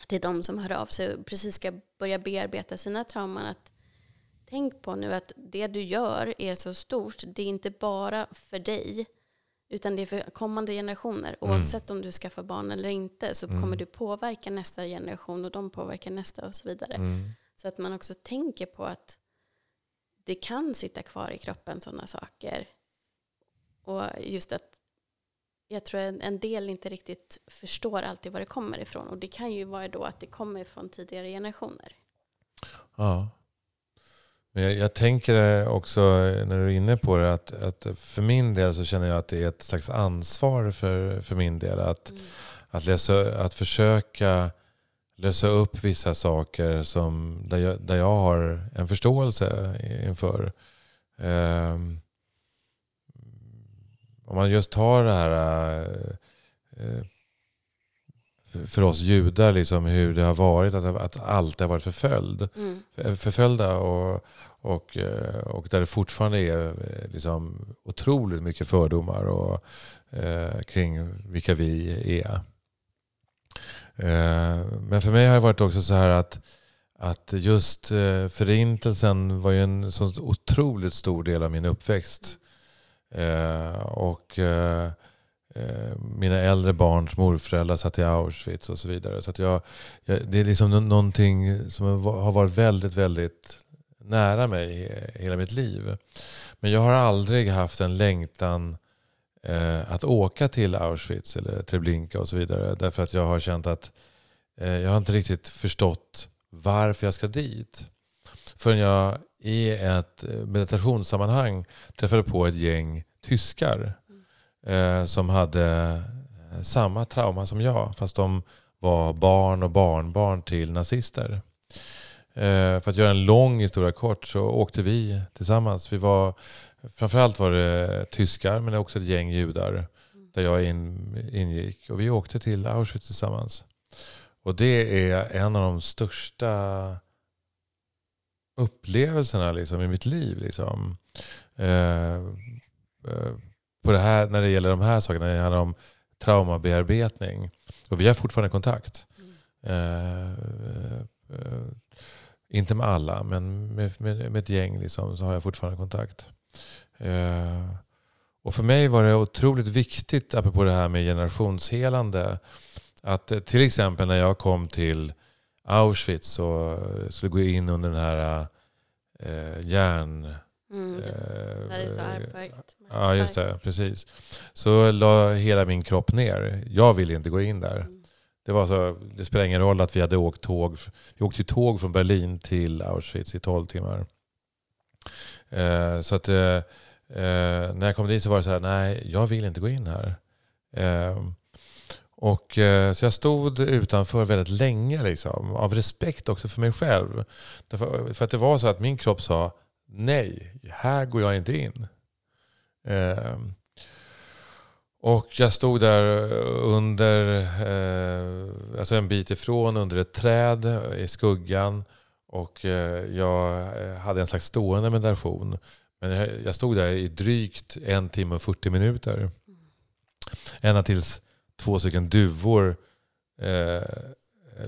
till de som hör av sig och precis ska börja bearbeta sina trauman att tänk på nu att det du gör är så stort. Det är inte bara för dig utan det är för kommande generationer. Mm. Oavsett om du skaffar barn eller inte så Mm. kommer du påverka nästa generation och de påverkar nästa och så vidare. Mm. Så att man också tänker på att det kan sitta kvar i kroppen sådana saker. Och just att jag tror en en del inte riktigt förstår alltid var det kommer ifrån. Och det kan ju vara då att det kommer från tidigare generationer. Ja. Men jag, jag tänker också när du är inne på det att, att för min del så känner jag att det är ett slags ansvar för, för min del att, Mm. att, läsa, att försöka lösa upp vissa saker som, där, jag, där jag har en förståelse inför. Ehm, om man just tar det här eh, för- oss judar, liksom, hur det har varit att, att alltid har varit förföljd Mm. för- förföljda och, och, eh, och där det fortfarande är eh, liksom otroligt mycket fördomar och, eh, kring vilka vi är. Eh, men för mig har det varit också så här att, att just eh, förintelsen var ju en så otroligt stor del av min uppväxt. Eh, och eh, eh, Eh, mina äldre barns morföräldrar satt i Auschwitz och så vidare. Så att jag, jag, det är liksom någonting som har varit väldigt, väldigt nära mig hela mitt liv. Men jag har aldrig haft en längtan eh, att åka till Auschwitz eller Treblinka och så vidare. Därför att jag har känt att eh, jag har inte riktigt förstått varför jag ska dit. Förrän jag i ett eh, meditationssammanhang träffade på ett gäng tyskar eh, som hade eh, samma trauma som jag. Fast de var barn och barnbarn till nazister. Eh, för att göra en lång historia kort så åkte vi tillsammans. Vi var, framförallt var det tyskar men också ett gäng judar där jag in, ingick. Och vi åkte till Auschwitz tillsammans. Och det är en av de största upplevelserna liksom, i mitt liv. Liksom. Eh, eh, på det här, när det gäller de här sakerna, när det handlar om traumabearbetning. Och vi har fortfarande kontakt. Mm. eh, eh, inte med alla, men med, med, med ett gäng liksom, så har jag fortfarande kontakt. Eh, och för mig var det otroligt viktigt, apropå det här med generationshelande, att eh, till exempel när jag kom till Auschwitz och skulle gå in under den här eh, järn... Mm. Eh, Där är så argt. Ja, just det. Precis. Så la hela min kropp ner. Jag ville inte gå in där. Mm. Det, var så, det spelar ingen roll att vi hade åkt tåg. Vi åkte tåg från Berlin till Auschwitz i 12 timmar. Eh, så att eh, eh, när jag kom dit så var det så här, nej, jag vill inte gå in här. Eh, och, eh, så jag stod utanför väldigt länge, liksom, av respekt också för mig själv. Därför, för att det var så att min kropp sa, nej, här går jag inte in. Eh, och jag stod där under, eh, alltså en bit ifrån, under ett träd i skuggan. Och eh, jag eh, hade en slags stående meditation. Men jag, jag stod där i drygt en timme och 40 minuter. Ända tills två stycken duvor eh,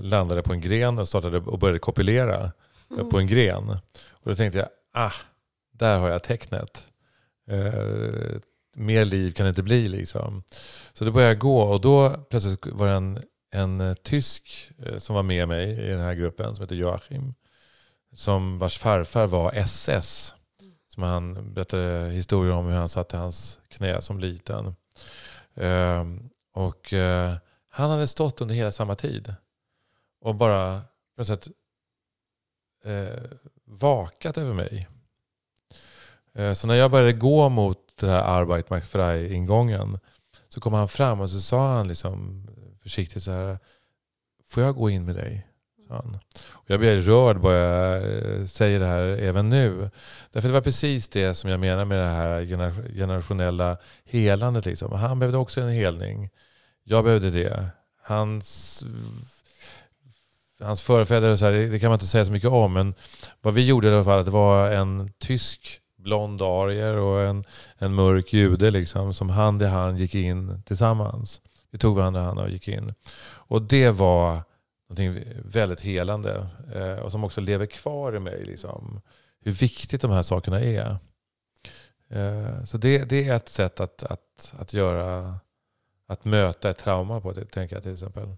landade på en gren och startade och började kopulera Mm. på en gren. Och då tänkte jag, ah, där har jag tecknet. Eh, mer liv kan det inte bli liksom. Så då började jag gå och då plötsligt var det en, en eh, tysk eh, som var med mig i den här gruppen som heter Joachim. Som vars farfar var SS. som han berättade historier om hur han satt i hans knä som liten. Eh, och eh, han hade stått under hela samma tid och bara på något sätt eh, vakat över mig. Eh, så när jag började gå mot den här Arbeit macht ingången så kom han fram och så sa han liksom försiktigt så här. Får jag gå in med dig? Sa han. Och jag blir rörd bara jag eh, säger det här även nu. Därför det var precis det som jag menar med det här generationella helandet. Liksom. Han behövde också en helning. Jag behövde det. Hans, hans förfäder, så här, det kan man inte säga så mycket om. Men vad vi gjorde i alla fall, det var en tysk blond arier och en, en mörk jude liksom, som hand i hand gick in tillsammans. Vi tog varandra hand och gick in. Och det var någonting väldigt helande eh, och som också lever kvar i mig. Liksom. Hur viktigt de här sakerna är. Eh, så det, det är ett sätt att, att, att göra att möta ett trauma på, det, tänker jag till exempel.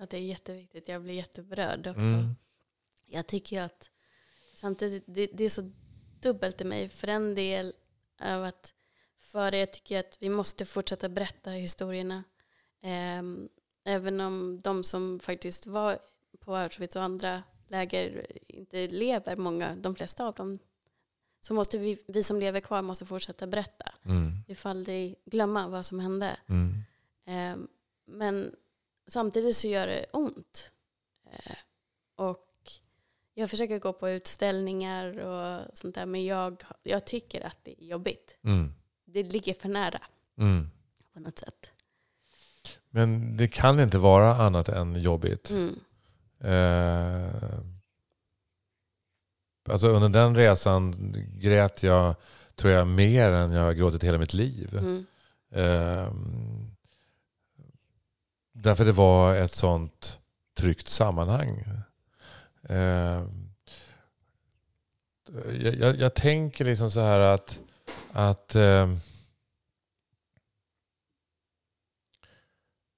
Ja, det är jätteviktigt. Jag blir jätteberörd också. Mm. Jag tycker att samtidigt, det, det, är så dubbelt i mig. För en del av att för det jag tycker att vi måste fortsätta berätta historierna. Um, även om de som faktiskt var på Auschwitz och andra läger inte lever, många, de flesta av dem, så måste vi, vi som lever kvar måste fortsätta berätta. Mm. Vi får aldrig glömma vad som hände. Mm. Eh, men samtidigt så gör det ont. Eh, och jag försöker gå på utställningar och sånt där, men jag, jag tycker att det är jobbigt. Mm. Det ligger för nära mm. på något sätt. Men det kan inte vara annat än jobbigt. Mm. Eh, alltså under den resan grät jag, tror jag, mer än jag har gråtit hela mitt liv. Mm. Eh, därför det var ett sånt tryggt sammanhang. Eh, jag, jag, tänker liksom så här att, att eh,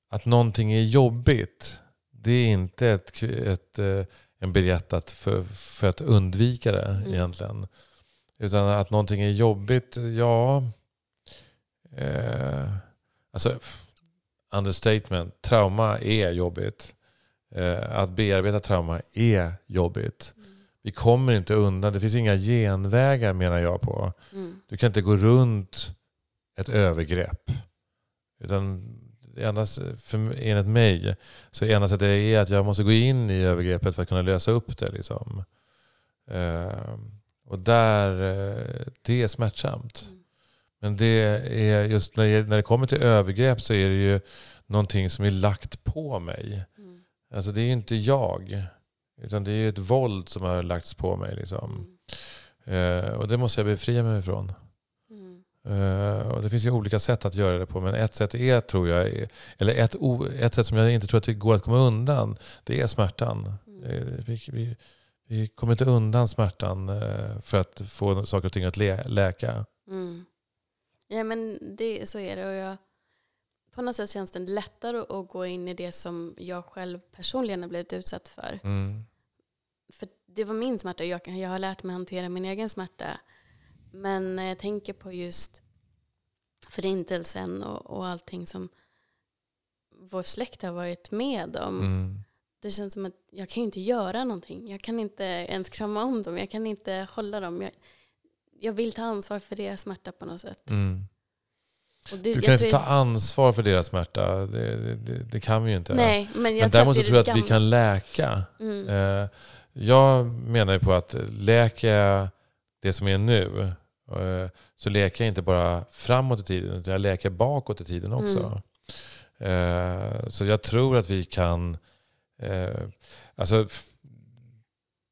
att någonting är jobbigt, det är inte ett, ett, eh, en biljett att för, för att undvika det mm. egentligen. Utan att någonting är jobbigt, ja... Eh, alltså, understatement. Trauma är jobbigt. Eh, att bearbeta trauma är jobbigt. Mm. Vi kommer inte undan. Det finns inga genvägar menar jag på. Mm. Du kan inte gå runt ett övergrepp. Utan endast, för, enligt mig så enda sättet är att jag måste gå in i övergreppet för att kunna lösa upp det. Liksom. Uh, och där, uh, det är smärtsamt. Mm. Men det är just när det, när det kommer till övergrepp så är det ju någonting som är lagt på mig. Mm. Alltså det är ju inte jag. Utan det är ju ett våld som har lagts på mig. Liksom. Mm. Uh, och det måste jag befria mig ifrån. Uh, och det finns ju olika sätt att göra det på. Men ett sätt är, tror jag, eller ett, ett sätt som jag inte tror att det går att komma undan, det är smärtan. Mm. Eh, vi, vi, vi, kommer inte undan smärtan uh, för att få saker och ting att lä läka. Mm. Ja men det, så är det. Och jag, på något sätt känns det lättare att gå in i det som jag själv personligen har blivit utsatt för. Mm. För det var min smärta. Jag, jag har lärt mig hantera min egen smärta. Men när jag tänker på just förintelsen och, och allting som vår släkt har varit med om. Mm. Det känns som att jag kan inte göra någonting. Jag kan inte ens krama om dem. Jag kan inte hålla dem. Jag, jag vill ta ansvar för deras smärta på något sätt. Mm. Det, du kan inte ta ansvar för deras smärta. Det, det, det kan vi ju inte. Nej, men jag men däremot tror jag att, vi kan läka. Mm. Eh, jag menar ju på att läka det som är nu Eh, så läker jag inte bara framåt i tiden, utan jag läker bakåt i tiden också. Mm. Så jag tror att vi kan... Eh, alltså,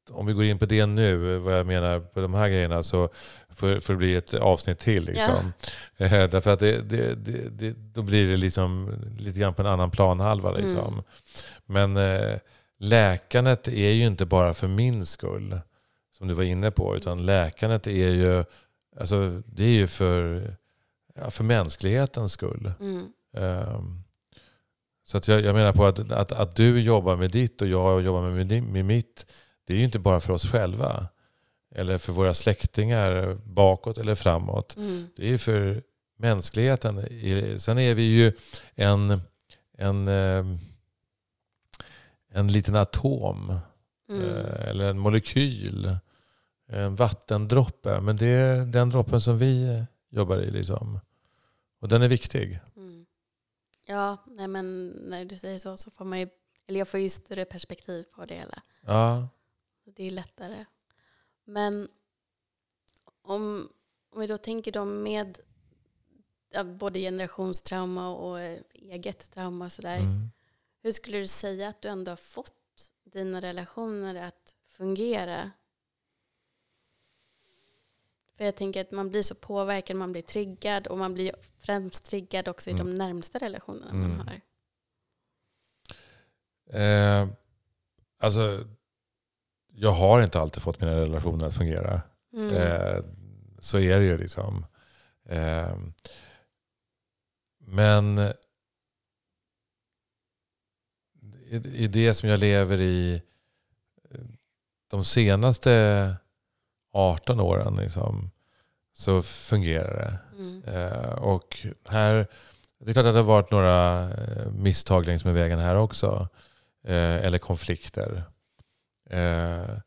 om vi går in på det nu, vad jag menar på de här grejerna, så får, får det bli ett avsnitt till. Liksom. Ja. Därför att det, det, det, då blir det liksom lite grann på en annan planhalva. Liksom. Mm. Men eh, läkandet är ju inte bara för min skull, som du var inne på, utan läkandet är ju Alltså, det är ju för, ja, för mänsklighetens skull. Mm. Um, så att jag, jag, menar på att, att, att du jobbar med ditt och jag jobbar med, med mitt. Det är ju inte bara för oss själva. Eller för våra släktingar bakåt eller framåt. Mm. Det är ju för mänskligheten. Sen är vi ju en, en, eh, en liten atom Mm. eh, eller en molekyl. En vattendroppe. Men det är den droppen som vi jobbar i. Liksom. Och den är viktig. Mm. Ja, nej men när du säger så så får man ju, eller jag får ju större perspektiv på det hela. Ja. Det är lättare. Men om, om vi då tänker då med ja, både generationstrauma och eh, eget trauma sådär. Mm. Hur skulle du säga att du ändå har fått dina relationer att fungera? För jag tänker att man blir så påverkad, man blir triggad och man blir främst triggad också i Mm. de närmsta relationerna Mm. man har. Eh, alltså, jag har inte alltid fått mina relationer att fungera. Mm. Eh, så är det ju liksom. Eh, men i, i det som jag lever i de senaste 18 åren liksom, så fungerar det. Mm. Eh, och här, det är klart att det har varit några eh, misstag längs med vägen här också. Eh, eller konflikter. Eh,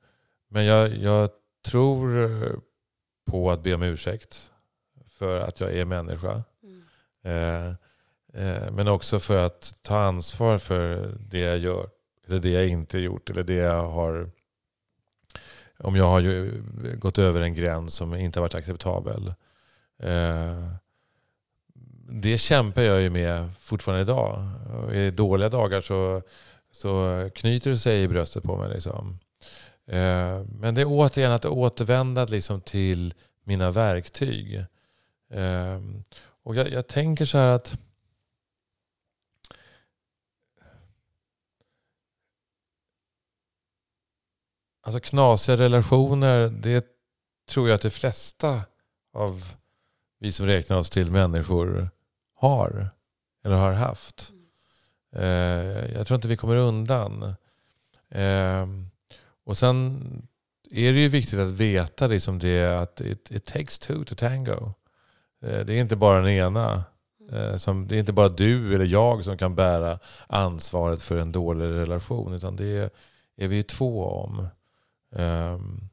men jag, jag tror på att be om ursäkt för att jag är människa. Mm. Eh, eh, men också för att ta ansvar för det jag gör. Eller det jag inte gjort. Eller det jag har... Om jag har ju gått över en gräns som inte har varit acceptabel. Det kämpar jag ju med fortfarande idag. I dåliga dagar så, så knyter det sig i bröstet på mig. Liksom. Eh, men det är återigen att återvända liksom till mina verktyg. Eh, och jag, jag tänker så här att Alltså knasiga relationer, det tror jag att de flesta av vi som räknar oss till människor har. Eller har haft. Eh, jag tror inte vi kommer undan. Eh, och sen är det ju viktigt att veta liksom det att it, it takes two to tango. Eh, det är inte bara den ena. Som, det är inte bara du eller jag som kan bära ansvaret för en dålig relation. Utan det är, vi två om. Um,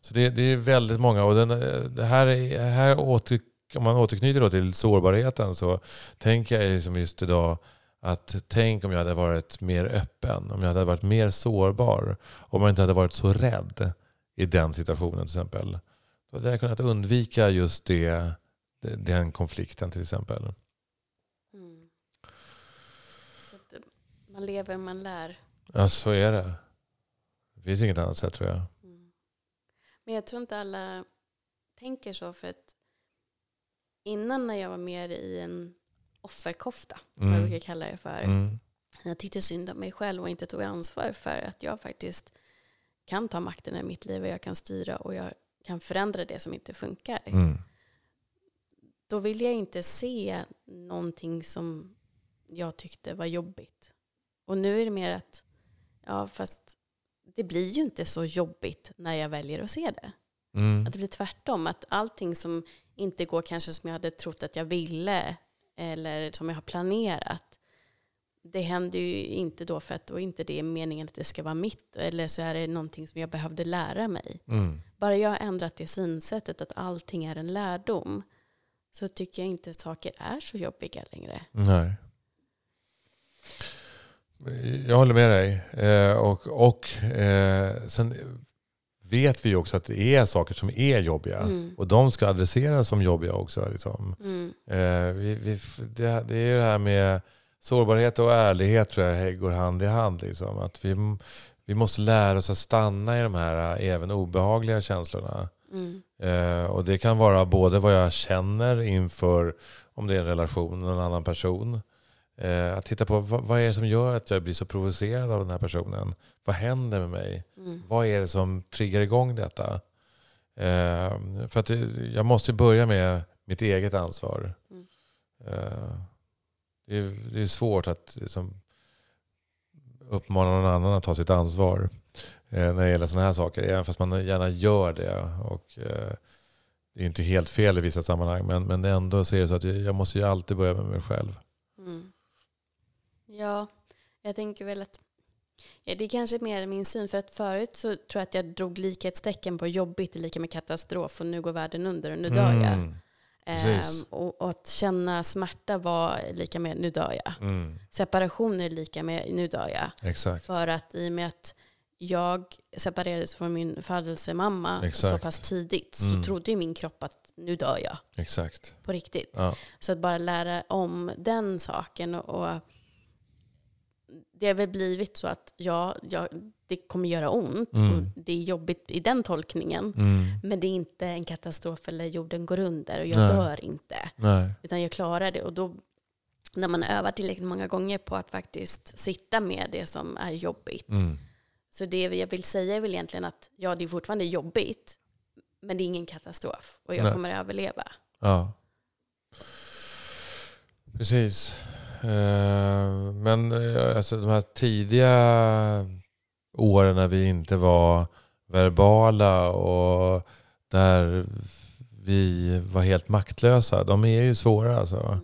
så det, det är väldigt många. Och den, det här, här åter, om man återknyter då till sårbarheten så tänker jag liksom just idag att tänk om jag hade varit mer öppen. Om jag hade varit mer sårbar. Om jag inte hade varit så rädd i den situationen till exempel. Då hade jag kunnat undvika just det, den konflikten till exempel. Mm. Man lever, man lär. Ja, så är det. Det finns inget annat sätt tror jag. Mm. Men jag tror inte alla tänker så för att innan när jag var mer i en offerkofta, som jag Mm. brukar kalla det för. Mm. Jag tyckte synd om mig själv och inte tog ansvar för att jag faktiskt kan ta makten i mitt liv och jag kan styra och jag kan förändra det som inte funkar. Mm. Då vill jag inte se någonting som jag tyckte var jobbigt. Och nu är det mer att, ja fast det blir ju inte så jobbigt när jag väljer att se det. Mm. Att det blir tvärtom, att allting som inte går kanske som jag hade trott att jag ville eller som jag har planerat, det händer ju inte då för att då är inte det meningen att det ska vara mitt eller så är det någonting som jag behövde lära mig. Mm. Bara jag har ändrat det synsättet att allting är en lärdom så tycker jag inte saker är så jobbiga längre. Nej. Jag håller med dig. Eh, och och eh, sen vet vi också att det är saker som är jobbiga. Mm. Och de ska adresseras som jobbiga också. Liksom. Mm. Eh, vi, vi, det, det är det här med sårbarhet och ärlighet tror jag går hand i hand. Liksom. Att vi, vi måste lära oss att stanna i de här eh, även obehagliga känslorna. Mm. Eh, och det kan vara både vad jag känner inför om det är en relation med en annan person. Eh, att titta på vad, vad är det som gör att jag blir så provocerad av den här personen? Vad händer med mig? Mm. Vad är det som triggar igång detta? Eh, för att det, jag måste börja med mitt eget ansvar. Mm. Eh, det, är, det är svårt att liksom, uppmana någon annan att ta sitt ansvar. Eh, när det gäller sådana här saker. Även fast man gärna gör det. Och, eh, det är inte helt fel i vissa sammanhang. Men, men ändå så är det så att jag måste ju alltid börja med mig själv. Mm. Ja, jag tänker väl att ja, det är kanske mer min syn. För att förut så tror jag att jag drog likhetstecken på jobbigt är lika med katastrof och nu går världen under och nu dör jag. Mm. Ehm, och, och att känna smärta var lika med nu dör jag. mm, Separation är lika med nu dör jag. exakt. För att i och med att jag separerades från min födelsemamma så Exakt. pass tidigt så Mm. trodde ju min kropp att nu dör jag Exakt. på riktigt. Ja. Så att bara lära om den saken och, och det har väl blivit så att ja, ja, det kommer göra ont Mm. och det är jobbigt i den tolkningen. Mm, Men det är inte en katastrof eller jorden går under och jag Nej. dör inte. nej. Utan jag klarar det. Och då, när man övar tillräckligt många gånger på att faktiskt sitta med det som är jobbigt. Mm, Så det jag vill säga är väl egentligen att ja, det är fortfarande jobbigt. Men det är ingen katastrof. Och jag Nej. kommer att överleva. ja. Precis. Eh, Men eh, alltså, de här tidiga åren när vi inte var verbala och där vi var helt maktlösa, de är ju svåra. Alltså.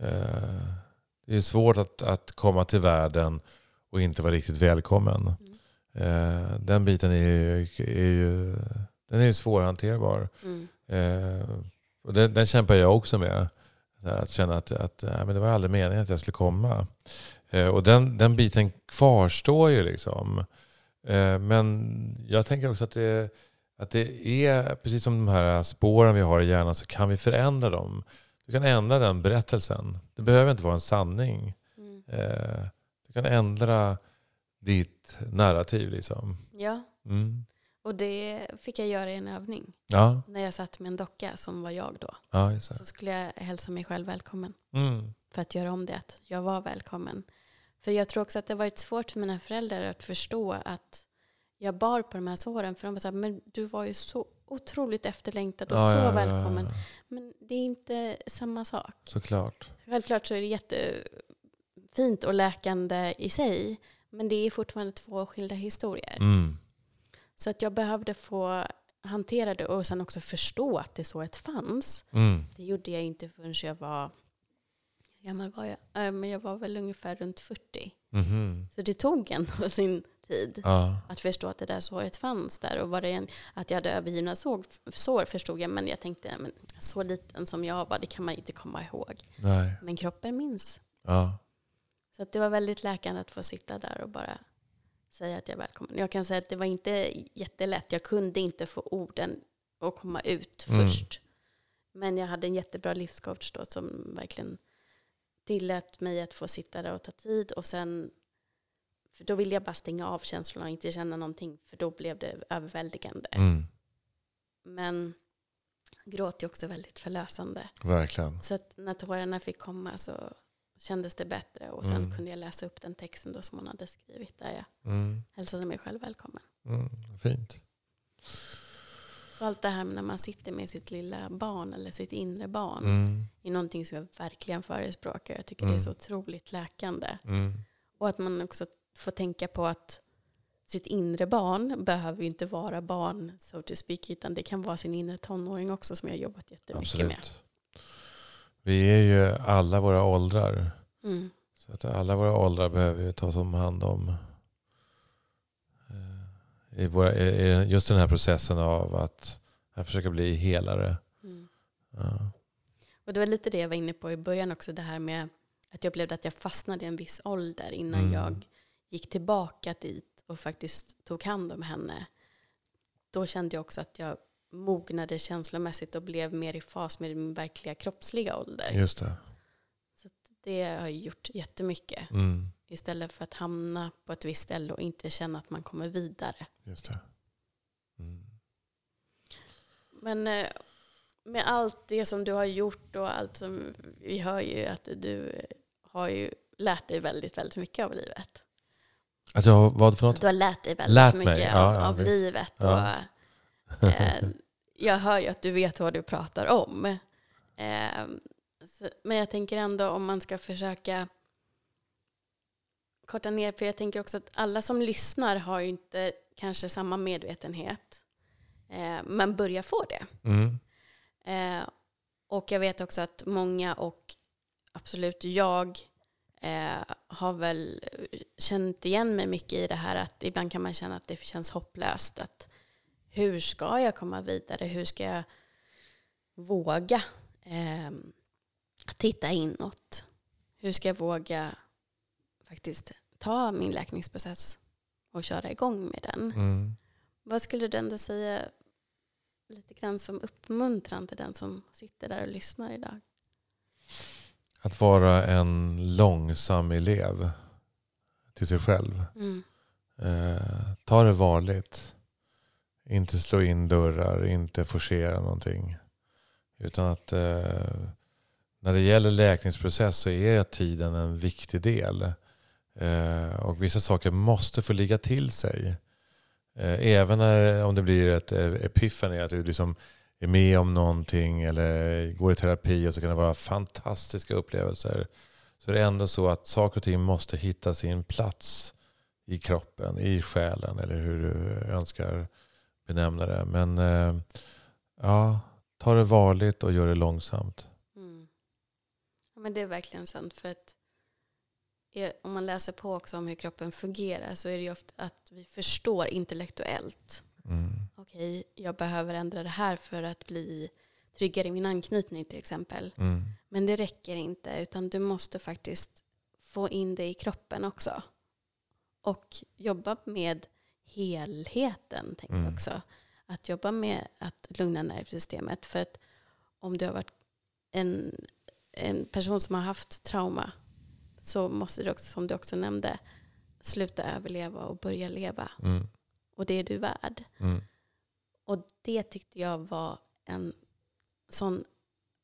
Mm. Eh, Det är svårt att, att komma till världen och inte vara riktigt välkommen. Eh, Den biten är ju, är ju, den är ju svårhanterbar. Mm. Och den, den kämpar jag också med. Att känna att, att nej, men det var aldrig meningen att jag skulle komma. Eh, och den, den biten kvarstår ju liksom. Eh, men jag tänker också att det, att det är, precis som de här spåren vi har i hjärnan, så kan vi förändra dem. Du kan ändra den berättelsen. Det behöver inte vara en sanning. Mm. Eh, du kan ändra ditt narrativ. Liksom. Ja, Mm. Och det fick jag göra i en övning. Ja, När jag satt med en docka som var jag då. ja. Så skulle jag hälsa mig själv välkommen. Mm. För att göra om det, att jag var välkommen. För jag tror också att det har varit svårt för mina föräldrar att förstå att jag bar på de här såren. För de var så här, men du var ju så otroligt efterlängtad och Ja, så ja, välkommen. ja. Men det är inte samma sak. Såklart. Självklart så är det jättefint och läkande i sig. Men det är fortfarande två skilda historier. Mm. Så att jag behövde få hantera det och sen också förstå att det såret fanns. Mm. Det gjorde jag inte förrän jag var, hur gammal var jag? Eh, Men jag var väl ungefär runt 40. Mhm. Så det tog ändå sin tid Ja. att förstå att det där såret fanns där. Och var det en, att jag hade övergivna sår, sår förstod jag, men jag tänkte, men så liten som jag var, det kan man inte komma ihåg. Nej. Men kroppen minns. Ja. Så att det var väldigt läkande att få sitta där och bara säga att jag är välkommen. Jag kan säga att det var inte jättelätt. Jag kunde inte få orden att komma ut Mm. först. Men jag hade en jättebra livscoach då som verkligen tillät mig att få sitta där och ta tid. Och sen, för då ville jag bara stänga av känslorna och inte känna någonting. För då blev det överväldigande. Mm. Men gråt är också väldigt förlösande. Verkligen. Så att när tårarna fick komma så kändes det bättre. Och sen Mm. kunde jag läsa upp den texten då som hon hade skrivit där jag Mm. hälsade mig själv välkommen. Mm. Fint. Så allt det här när man sitter med sitt lilla barn eller sitt inre barn Mm. är någonting som jag verkligen förespråkar. Jag tycker Mm. det är så otroligt läkande. Mm. Och att man också får tänka på att sitt inre barn behöver ju inte vara barn, so to speak, utan det kan vara sin inre tonåring också som jag jobbat jättemycket med. Vi är ju alla våra åldrar. Mm. Så att alla våra åldrar behöver ju tas om hand om. eh, I, våra, just den här processen av att, att försöka bli helare. Mm. Ja. Och det var lite det jag var inne på i början också, det här med att jag upplevde att jag fastnade i en viss ålder innan Mm. jag gick tillbaka dit och faktiskt tog hand om henne. Då kände jag också att jag mognade känslomässigt och blev mer i fas med min verkliga kroppsliga ålder. Just det. Så det har gjort jättemycket. Mm. Istället för att hamna på ett visst ställe och inte känna att man kommer vidare. Just det. Mm. Men eh, med allt det som du har gjort och allt som vi hör ju att du eh, har ju lärt dig väldigt, väldigt mycket av livet. Att jag, vad för något? Du har lärt dig väldigt Lärt mig, mycket ja, av, ja, av livet. Ja. Och, eh, jag hör ju att du vet vad du pratar om. Eh, så, men jag tänker ändå om man ska försöka korta ner, för jag tänker också att alla som lyssnar har ju inte kanske samma medvetenhet, eh, men börjar få det. Mm. Eh, och jag vet också att många och absolut jag eh, har väl känt igen mig mycket i det här att ibland kan man känna att det känns hopplöst. Att hur ska jag komma vidare? Hur ska jag våga eh, titta inåt? Hur ska jag våga faktiskt ta min läkningsprocess och köra igång med den? Mm. Vad skulle du ändå säga lite grann som uppmuntran till den som sitter där och lyssnar idag? Att vara en långsam elev till sig själv. Mm. Eh, ta det varligt. Inte slå in dörrar, inte forcera någonting. Utan att eh, när det gäller läkningsprocess så är tiden en viktig del. Eh, och vissa saker måste få ligga till sig. Eh, även när, om det blir ett eh, epiphany, att du liksom är med om någonting eller går i terapi och så kan det vara fantastiska upplevelser. Så är det ändå så att saker och ting måste hitta sin plats i kroppen, i själen eller hur du önskar benämna det. Men eh, ja, ta det varligt och gör det långsamt. Mm. Ja, men det är verkligen sant. För att om man läser på också om hur kroppen fungerar så är det ju ofta att vi förstår intellektuellt. Mm. Okej, jag behöver ändra det här för att bli tryggare i min anknytning till exempel. Mm. Men det räcker inte, utan du måste faktiskt få in det i kroppen också. Och jobba med helheten, tänker jag Mm. också. Att jobba med att lugna nervsystemet. För att om du har varit en, en person som har haft trauma så måste du också, som du också nämnde, sluta överleva och börja leva. Mm. Och det är du värd. Mm. Och det tyckte jag var en sån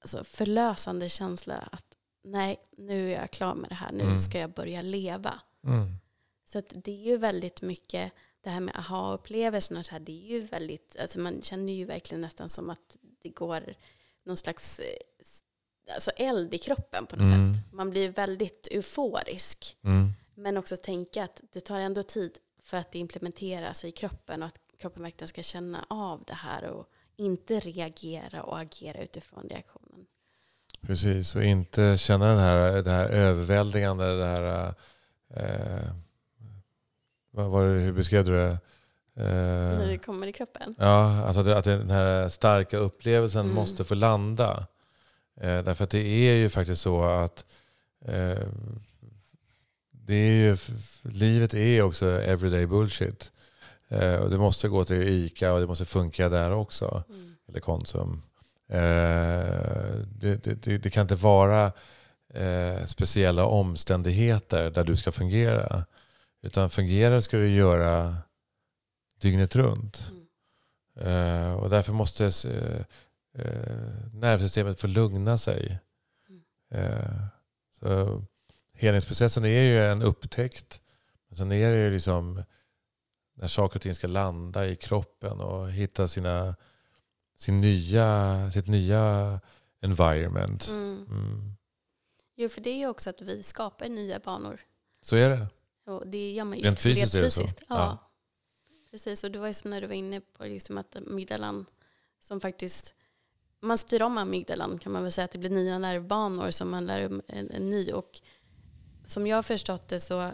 alltså, förlösande känsla att nej, nu är jag klar med det här, nu Mm. ska jag börja leva. Mm. Så att det är ju väldigt mycket, det här med aha-upplevelserna, och så här, det är ju väldigt, alltså man känner ju verkligen nästan som att det går någon slags eh, alltså eld i kroppen på något Mm. sätt. Man blir väldigt euforisk. Mm. Men också tänka att det tar ändå tid för att det implementeras i kroppen och att kroppen verkligen ska känna av det här och inte reagera och agera utifrån reaktionen. Precis, och inte känna den här, det här överväldigande, det här... Eh, vad var det, hur beskrev du det? När det Eh, kommer i kroppen. ja, alltså det, att den här starka upplevelsen Mm. måste få landa. Eh, därför att det är ju faktiskt så att eh, det är ju, livet är också everyday bullshit. Eh, och det måste gå till ICA och det måste funka där också Mm. eller Konsum. Eh, det, det, det, det kan inte vara eh, speciella omständigheter där du ska fungera. Utan fungera ska du göra dygnet runt. Mm. Eh, och därför måste eh, eh, nervsystemet få lugna sig. Mm. Eh, så helningsprocessen är ju en upptäckt. Men sen är det ju liksom när saker och ting ska landa i kroppen och hitta sina, sin nya, sitt nya environment. Mm. Mm. Jo, för det är ju också att vi skapar nya banor. Så är det. Och det gör man ju Rent fysiskt så? fysiskt. Ja. Ja. Precis, och det var ju som när du var inne på liksom att amygdalan som faktiskt man styr om amygdalan kan man väl säga att det blir nya nervbanor som man lär om en, en ny. Och som jag har förstått det så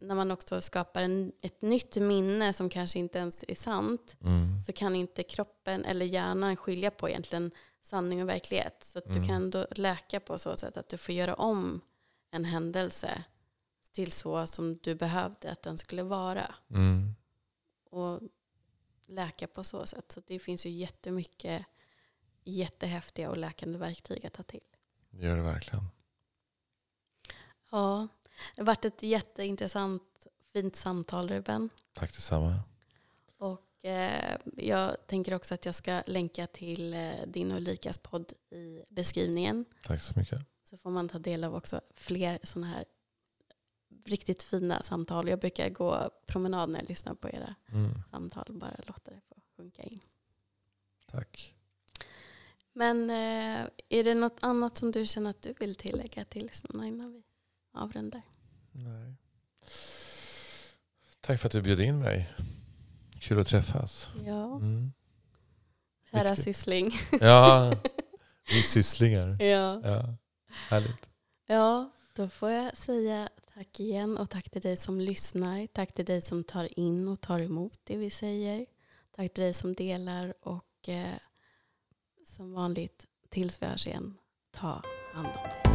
när man också skapar en, ett nytt minne som kanske inte ens är sant Mm. så kan inte kroppen eller hjärnan skilja på egentligen sanning och verklighet. Så att du Mm. kan ändå läka på så sätt att du får göra om en händelse till så som du behövde att den skulle vara. Mm. Och läka på så sätt. Så det finns ju jättemycket jättehäftiga och läkande verktyg att ta till. Det gör det verkligen. Ja, det har varit ett jätteintressant, fint samtal Ruben. Tack detsamma. Och eh, jag tänker också att jag ska länka till eh, din och Ulrikas podd i beskrivningen. Tack så mycket. Så får man ta del av också fler sådana här riktigt fina samtal. Jag brukar gå promenad när jag lyssnar på era Mm. samtal. Bara låta det få sjunka in. Tack. Men eh, är det något annat som du känner att du vill tillägga till lyssnarna innan vi avrundar? Nej. Tack för att du bjöd in mig. Kul att träffas. Ja, Mm. kära Viktigt. syssling. Ja, vi sysslingar. Ja. Ja, härligt. ja, då får jag säga tack igen och tack till dig som lyssnar. Tack till dig som tar in och tar emot det vi säger. Tack till dig som delar och eh, som vanligt tills vi hörs igen, ta hand om dig.